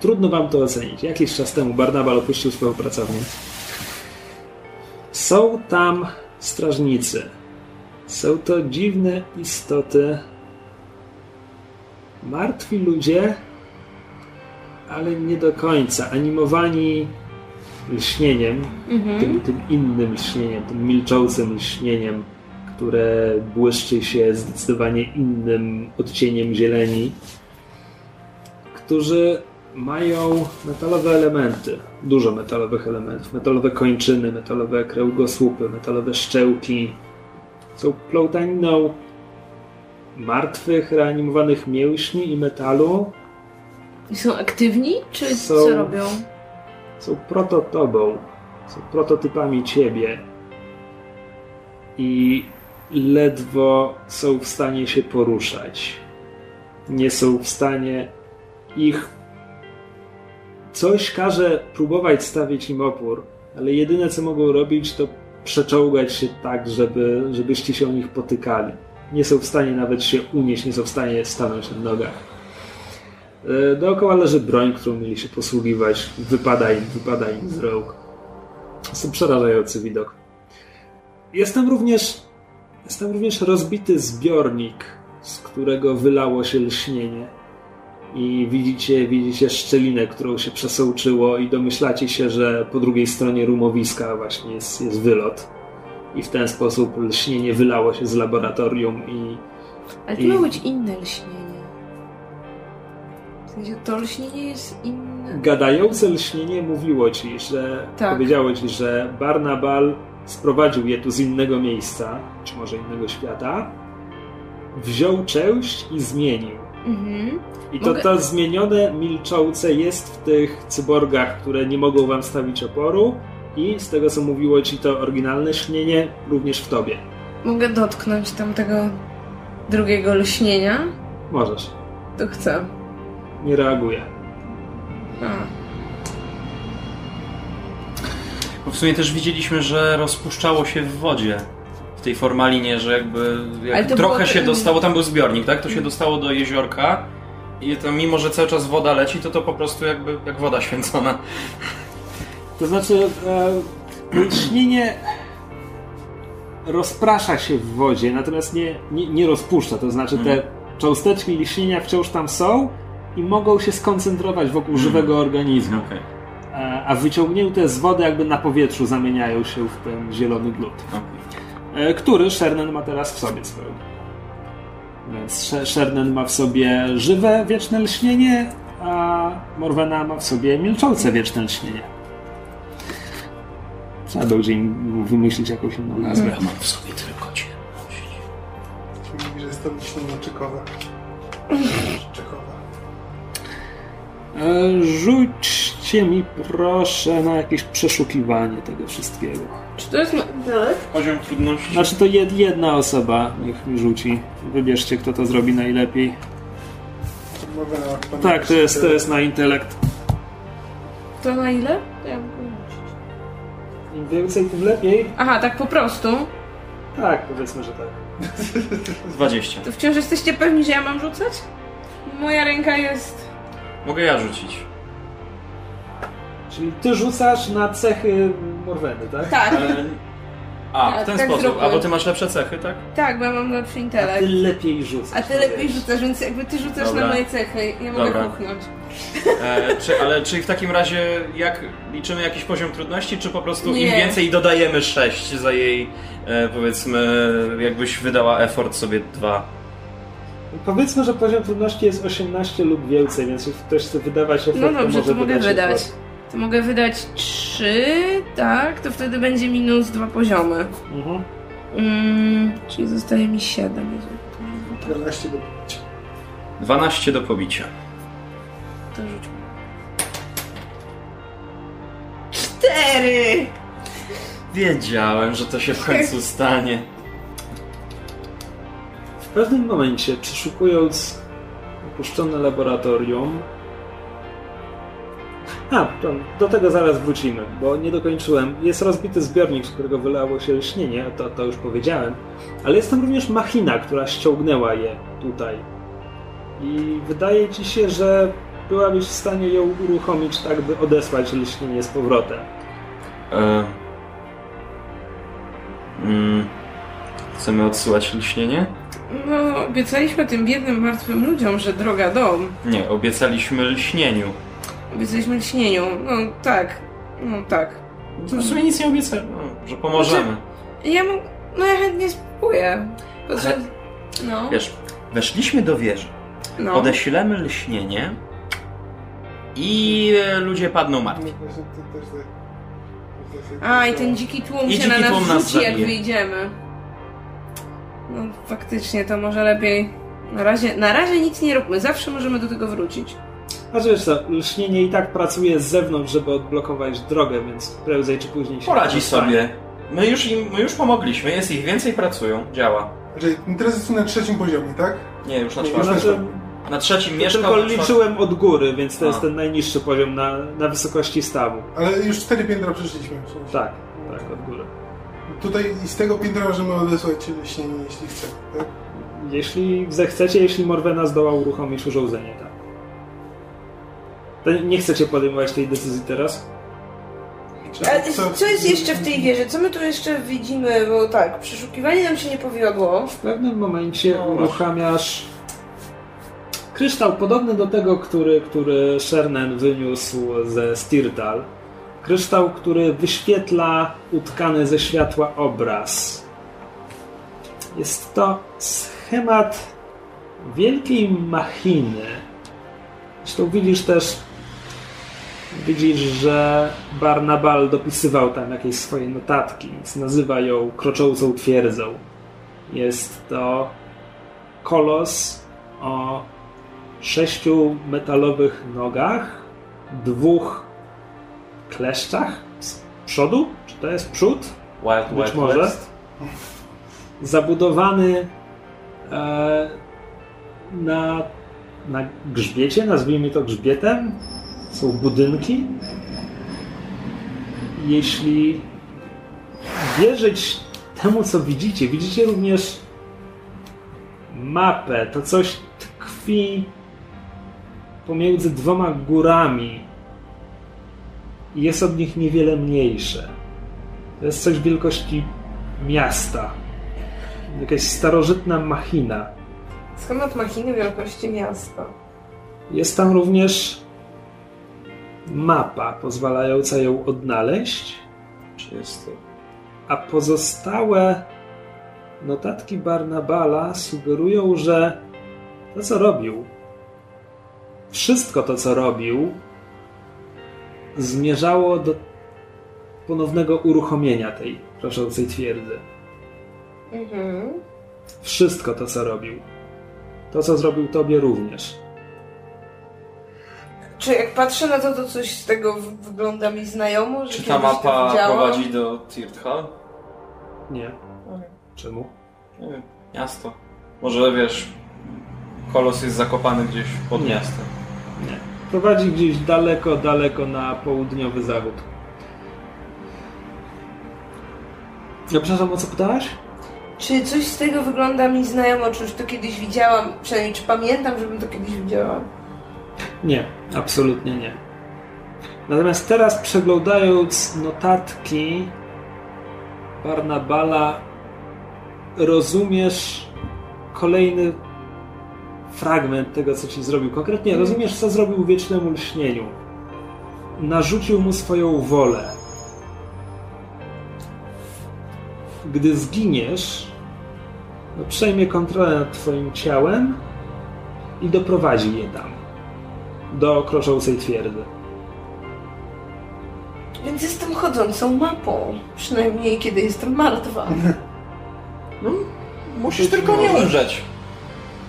Trudno wam to ocenić. Jakiś czas temu Barnabal opuścił swoją pracownię. Są tam strażnicy. Są to dziwne istoty. Martwi ludzie, ale nie do końca. Animowani lśnieniem, tym, tym innym lśnieniem, tym milczącym lśnieniem, które błyszczy się zdecydowanie innym odcieniem zieleni, którzy mają metalowe elementy, dużo metalowych elementów, metalowe kończyny, metalowe kręgosłupy, metalowe szczełki. Są plątaniną martwych, reanimowanych mięśni i metalu, I są aktywni? Czy Są- co robią? są prototobą, są prototypami ciebie i ledwo są w stanie się poruszać. Nie są w stanie ich. Coś każe próbować stawić im opór, ale jedyne co mogą robić to przeczołgać się tak, żeby, żebyście się o nich potykali. Nie są w stanie nawet się unieść, nie są w stanie stanąć na nogach. E, Dookoła leży broń, którą mieli się posługiwać. Wypada im, wypada im z rąk. Jest przerażający widok. Jestem również, jestem również rozbity zbiornik, z którego wylało się lśnienie. I widzicie, widzicie szczelinę, którą się przesołczyło i domyślacie się, że po drugiej stronie rumowiska właśnie jest, jest wylot. I w ten sposób lśnienie wylało się z laboratorium i Ale to I- ma być inne lśnienie. W sensie to lśnienie jest inne. Gadające lśnienie mówiło ci, że Tak. powiedziało ci, że Barnabal sprowadził je tu z innego miejsca, czy może innego świata, wziął część i zmienił. Mhm. I to, Mogę- to zmienione milczące jest w tych cyborgach, które nie mogą wam stawić oporu i z tego co mówiło ci to oryginalne śnienie, również w tobie. Mogę dotknąć tamtego drugiego lśnienia? Możesz. To chcę. Nie reaguje. A. Bo w sumie też widzieliśmy, że rozpuszczało się w wodzie. W tej formalinie, że jakby jak trochę było się dostało, tam był zbiornik, tak? To się dostało do jeziorka i to mimo, że cały czas woda leci, to to po prostu jakby jak woda święcona. To znaczy, e, lśnienie rozprasza się w wodzie, natomiast nie, nie, nie rozpuszcza. To znaczy, te cząsteczki lśnienia wciąż tam są i mogą się skoncentrować wokół żywego organizmu. Okej. E, a wyciągnięte z wody jakby na powietrzu zamieniają się w ten zielony glut, okej. e, który Shernen ma teraz w sobie swoją. Więc Shernen ma w sobie żywe wieczne lśnienie, a Morwena ma w sobie milczące wieczne lśnienie. Trzeba będzie im wymyślić jakąś inną nazwę. Ja mam w sobie tylko cię. Mówi, że jest to liśnienie Czekowa. Rzućcie mi proszę na jakieś przeszukiwanie tego wszystkiego. Czy to jest... Tak? Poziom trudności. Znaczy to jed, jedna osoba niech mi rzuci. Wybierzcie kto to zrobi najlepiej. Mowa na Tak, to jest, to jest na intelekt. To na ile? Ja mogę liczyć. Im więcej, tym lepiej. Aha, tak po prostu. Tak, powiedzmy, że tak. 20. To wciąż jesteście pewni, że ja mam rzucać? Moja ręka jest... Mogę ja rzucić. Czyli ty rzucasz na cechy Morweny, tak? Tak, Ale... A, Tak, w ten tak sposób. zróbmy. A bo ty masz lepsze cechy, tak? tak, bo ja mam lepszy A ty intelekt. lepiej rzucasz. A ty no lepiej wiesz. rzucasz, więc jakby ty rzucasz Dobra. na moje cechy, ja mogę Dobra. kuchnąć. E, czy, ale czy w takim razie jak liczymy jakiś poziom trudności, czy po prostu im Nie. więcej dodajemy 6 za jej e, powiedzmy jakbyś wydała effort sobie 2. Powiedzmy, że poziom trudności jest 18 lub więcej, więc jeśli ktoś chce wydawać efekt, No dobrze, może to mogę wydać wydać. To mogę wydać 3, tak? To wtedy będzie minus dwa poziomy. Mhm. Mm, czyli zostaje mi 7. 14 do 12 do pobicia. To rzuć. Cztery! Wiedziałem, że to się w końcu stanie. W pewnym momencie, przeszukując opuszczone laboratorium. A, to, do tego zaraz wrócimy, bo nie dokończyłem. Jest rozbity zbiornik, z którego wylało się lśnienie, to, to już powiedziałem. Ale jest tam również machina, która ściągnęła je tutaj. I wydaje ci się, że byłabyś w stanie ją uruchomić tak, by odesłać lśnienie z powrotem. E, mm, chcemy odsyłać lśnienie? No, obiecaliśmy tym biednym, martwym ludziom, że droga dom. Nie, obiecaliśmy lśnieniu. Obiecaliśmy lśnieniu. No tak, no tak. To w sumie nic nie obiecałem, no, że pomożemy. Ja mam... No ja chętnie spróbuję. Ale- No, Wiesz, weszliśmy do wieży, no. odeślemy lśnienie i ludzie padną martwi. A, i ten dziki tłum I się na dziki nas tłum nas rzuci, jak wyjdziemy. No faktycznie, to może lepiej... Na razie, na razie nic nie róbmy, zawsze możemy do tego wrócić. A że wiesz co, lśnienie i tak pracuje z zewnątrz, żeby odblokować drogę, więc prędzej czy później się Poradzi to stanie. sobie. My już, im, my już pomogliśmy, jest ich więcej, pracują, działa. Znaczy, teraz jesteśmy na trzecim poziomie, tak? Nie, już na czwartym. Znaczy, Na trzecim ja mieszkał. tylko liczyłem od góry, więc to A. jest ten najniższy poziom na, na wysokości stawu. Ale już cztery piętra przeszliśmy. w sensie. Tak, tak, od góry. Tutaj i z tego piętra możemy odesłać lśnienie, jeśli chcemy, tak? Jeśli zechcecie, jeśli Morwena zdoła uruchomić urządzenie, tak. To nie chcecie podejmować tej decyzji teraz? Co jest jeszcze w tej wieży? Co my tu jeszcze widzimy? Bo tak, przeszukiwanie nam się nie powiodło. W pewnym momencie No uruchamiasz kryształ podobny do tego, który, który Shernen wyniósł ze Stirtal. Kryształ, który wyświetla utkany ze światła obraz. Jest to schemat wielkiej machiny. Zresztą widzisz też, widzisz, że Barnabal dopisywał tam jakieś swoje notatki, więc nazywa ją kroczącą twierdzą. Jest to kolos o sześciu metalowych nogach, dwóch kleszczach z przodu. Czy to jest przód? Wild, Być Wild może. West. Zabudowany e, na, na grzbiecie, nazwijmy to grzbietem. Są budynki. Jeśli wierzyć temu, co widzicie, widzicie również mapę. To coś tkwi pomiędzy dwoma górami i jest od nich niewiele mniejsze. To jest coś wielkości miasta. Jakaś starożytna machina. Schemat machiny wielkości miasta. Jest tam również mapa pozwalająca ją odnaleźć, Czy jest to? a pozostałe notatki Barnabala sugerują, że to, co robił, wszystko to, co robił, zmierzało do ponownego uruchomienia tej proszącej twierdzy. Mhm. Wszystko to, co robił. To, co zrobił tobie również. Czy jak patrzę na to, to coś z tego wygląda mi znajomo? Że Czy ta kiedyś to mapa widziałam? prowadzi do Tirthal? Nie. Czemu? Nie wiem, miasto. Może wiesz, kolos jest zakopany gdzieś pod Nie. miastem. Nie. Prowadzi gdzieś daleko, daleko na południowy zachód. Ja przepraszam, o co pytałaś? Czy coś z tego wygląda mi znajomo? Czy już to kiedyś widziałam? Przynajmniej czy pamiętam, żebym to kiedyś widziała? Nie, absolutnie nie. Natomiast teraz przeglądając notatki Barnabala, rozumiesz kolejny fragment tego, co ci zrobił. Konkretnie rozumiesz, co zrobił wiecznemu lśnieniu. Narzucił mu swoją wolę. Gdy zginiesz, no przejmie kontrolę nad twoim ciałem i doprowadzi je tam do kroszącej twierdzy. Więc jestem chodzącą mapą. Przynajmniej kiedy jestem martwa. Musisz tylko nie umrzeć.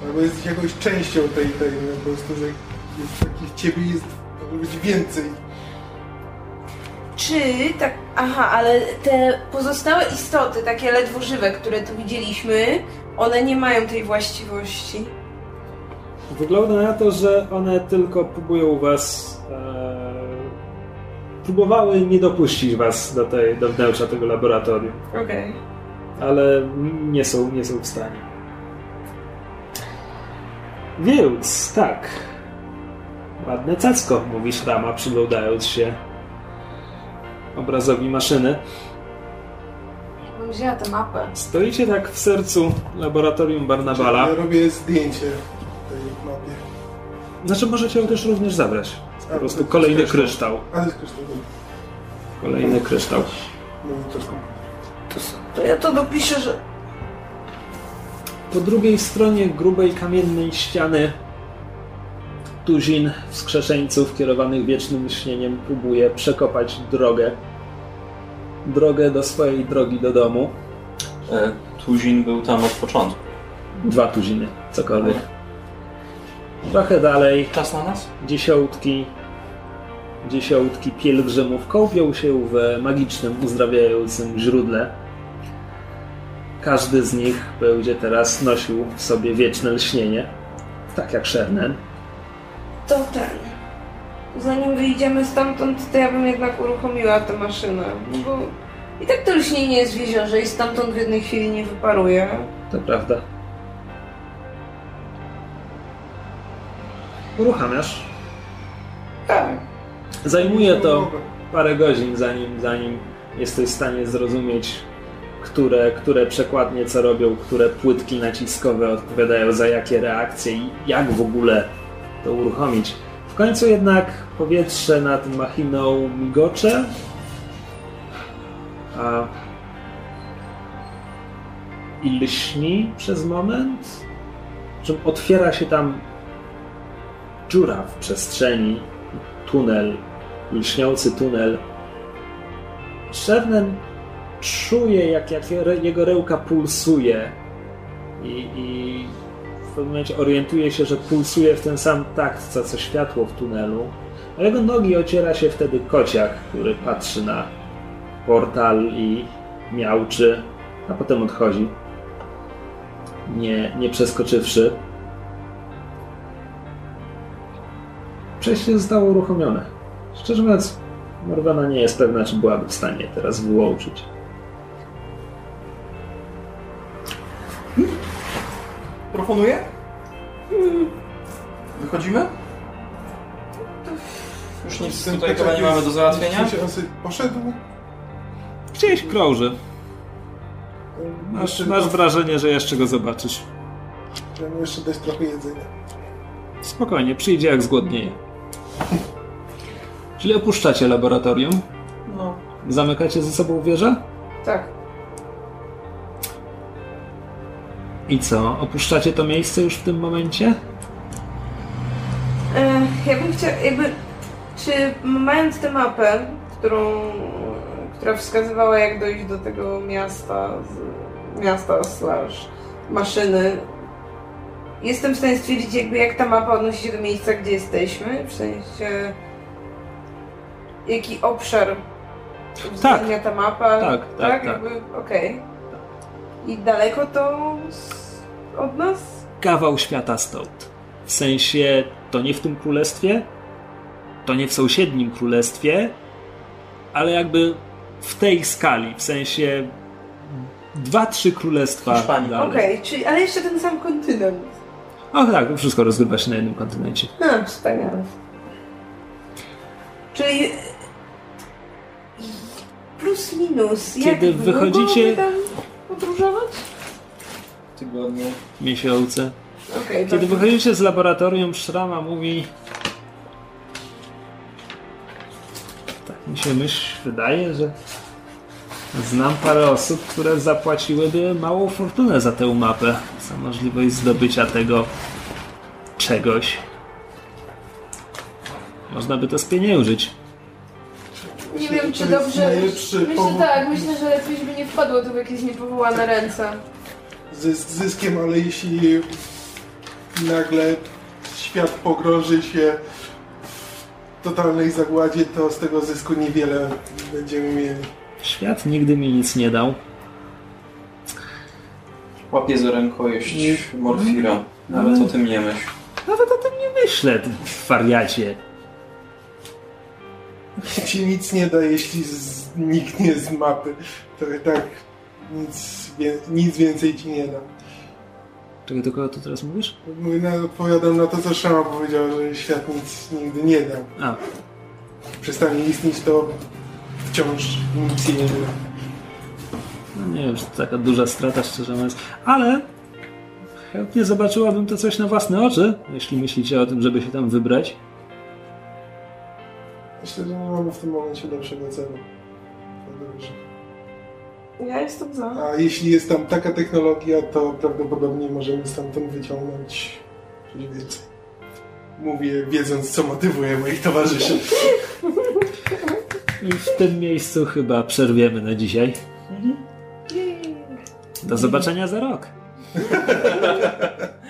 Albo jesteś jakąś częścią tej, tej no, po prostu, że jest takich ciebie jest może być więcej. Czy tak. Aha, ale te pozostałe istoty, takie ledwo żywe, które tu widzieliśmy, one nie mają tej właściwości. Wygląda na to, że one tylko próbują was. E, próbowały nie dopuścić was do, tej, do wnętrza tego laboratorium, Okej. ale nie są, nie są w stanie. Więc tak. Ładne cacko, mówi Rama, przyglądając się obrazowi maszyny. Ja bym wzięła tę mapę. Stoicie tak w sercu laboratorium Barnabala. Ja robię zdjęcie. Znaczy możecie ją też również zabrać. Po prostu kolejny kryształ. kryształ. Ale z kryształu. Kolejny kryształ. To, to ja to dopiszę, że. Po drugiej stronie grubej kamiennej ściany tuzin wskrzeszeńców kierowanych wiecznym śnieniem próbuje przekopać drogę. Drogę do swojej drogi do domu. E, Tuzin był tam od początku. Dwa tuziny, cokolwiek. Trochę dalej Czas na nas? dziesiątki dziesiątki pielgrzymów kąpią się w magicznym, uzdrawiającym źródle. Każdy z nich będzie teraz nosił w sobie wieczne lśnienie, tak jak Shernen. To ten. Zanim wyjdziemy stamtąd, to ja bym jednak uruchomiła tę maszynę. Bo i tak to lśnienie jest w jeziorze i stamtąd w jednej chwili nie wyparuje. To prawda. Uruchamiasz. Tak. Zajmuje to parę godzin, zanim, zanim jesteś w stanie zrozumieć, które, które przekładnie co robią, które płytki naciskowe odpowiadają za jakie reakcje i jak w ogóle to uruchomić. W końcu jednak powietrze nad machiną migocze, a i lśni przez moment, czym otwiera się tam dziura w przestrzeni, tunel, lśniący tunel. Shernen czuje, jak, jak jego rełka pulsuje i, i w pewnym momencie orientuje się, że pulsuje w ten sam takt, co, co światło w tunelu. A jego nogi ociera się wtedy kociak, który patrzy na portal i miałczy, a potem odchodzi, nie, nie przeskoczywszy. Przejście zostało uruchomione. Szczerze mówiąc, Morgana nie jest pewna, czy byłaby w stanie teraz wyłączyć. Proponuję? Wychodzimy? Już nic Ten tutaj kociak chyba nie mamy do załatwienia. Poszedł? Gdzieś krąży. Masz, Jeszcze- masz wrażenie, że jeszcze go zobaczysz. Mu jeszcze dać trochę jedzenia. Spokojnie, przyjdzie jak zgłodnieje. Czyli opuszczacie laboratorium? No. Zamykacie ze sobą wieżę? Tak. I co? Opuszczacie to miejsce już w tym momencie? E, ja bym chciała, jakby, czy mając tę mapę, którą, która wskazywała jak dojść do tego miasta, z, miasta slash maszyny. Jestem w stanie stwierdzić jakby jak ta mapa odnosi się do miejsca, gdzie jesteśmy, w sensie jaki obszar uwzględnia ta mapa. Tak, tak, tak. Jakby, okej. I daleko to z, od nas? Kawał świata stąd. W sensie, to nie w tym królestwie, to nie w sąsiednim królestwie, ale jakby w tej skali, w sensie dwa, trzy królestwa Hiszpanii. dalej. Okej, czyli ale jeszcze ten sam kontynent. O tak, to wszystko rozgrywa się na jednym kontynencie. A, wspaniale. Czyli plus minus. Kiedy jak długo wychodzicie- mamy tam podróżować? Tygodnie. Miesiące. Okej, Kiedy dobrze. wychodzicie z laboratorium, Szrama mówi... Tak mi się myśl wydaje, że znam parę osób, które zapłaciłyby małą fortunę za tę mapę. Za możliwość zdobycia tego czegoś. Można by to spieniężyć. Nie wiem, czy To jest dobrze. najlepszy Myślę powód. tak, myślę, że lepiej, żeby nie wpadło to w jakieś niepowołane ręce. Zysk zyskiem, ale jeśli nagle świat pogrąży się w totalnej zagładzie, to z tego zysku niewiele będziemy mieli. Świat nigdy mi nic nie dał. Łapie za rękojeść morfira. Nawet o tym nie myśl. Nawet o tym nie myślę, ty wariacie. Ci nic nie da, jeśli zniknie z mapy. To tak nic, nic więcej ci nie da. Czego do kogo tu teraz mówisz? Na- Odpowiadam na to, co Szama powiedział, że świat nic nigdy nie dał. A, Przestanie istnieć, to wciąż nic nie da. no nie wiem, to taka duża strata, szczerze mówiąc. Ale chętnie zobaczyłabym to coś na własne oczy, jeśli myślicie o tym, żeby się tam wybrać. Myślę, że nie mamy w tym momencie lepszego celu. Podróży. Ja jestem za. A jeśli jest tam taka technologia, to prawdopodobnie możemy stamtąd wyciągnąć coś więcej. Mówię, wiedząc, co motywuje moich towarzyszy. I w tym miejscu chyba przerwiemy na dzisiaj. Do zobaczenia za rok.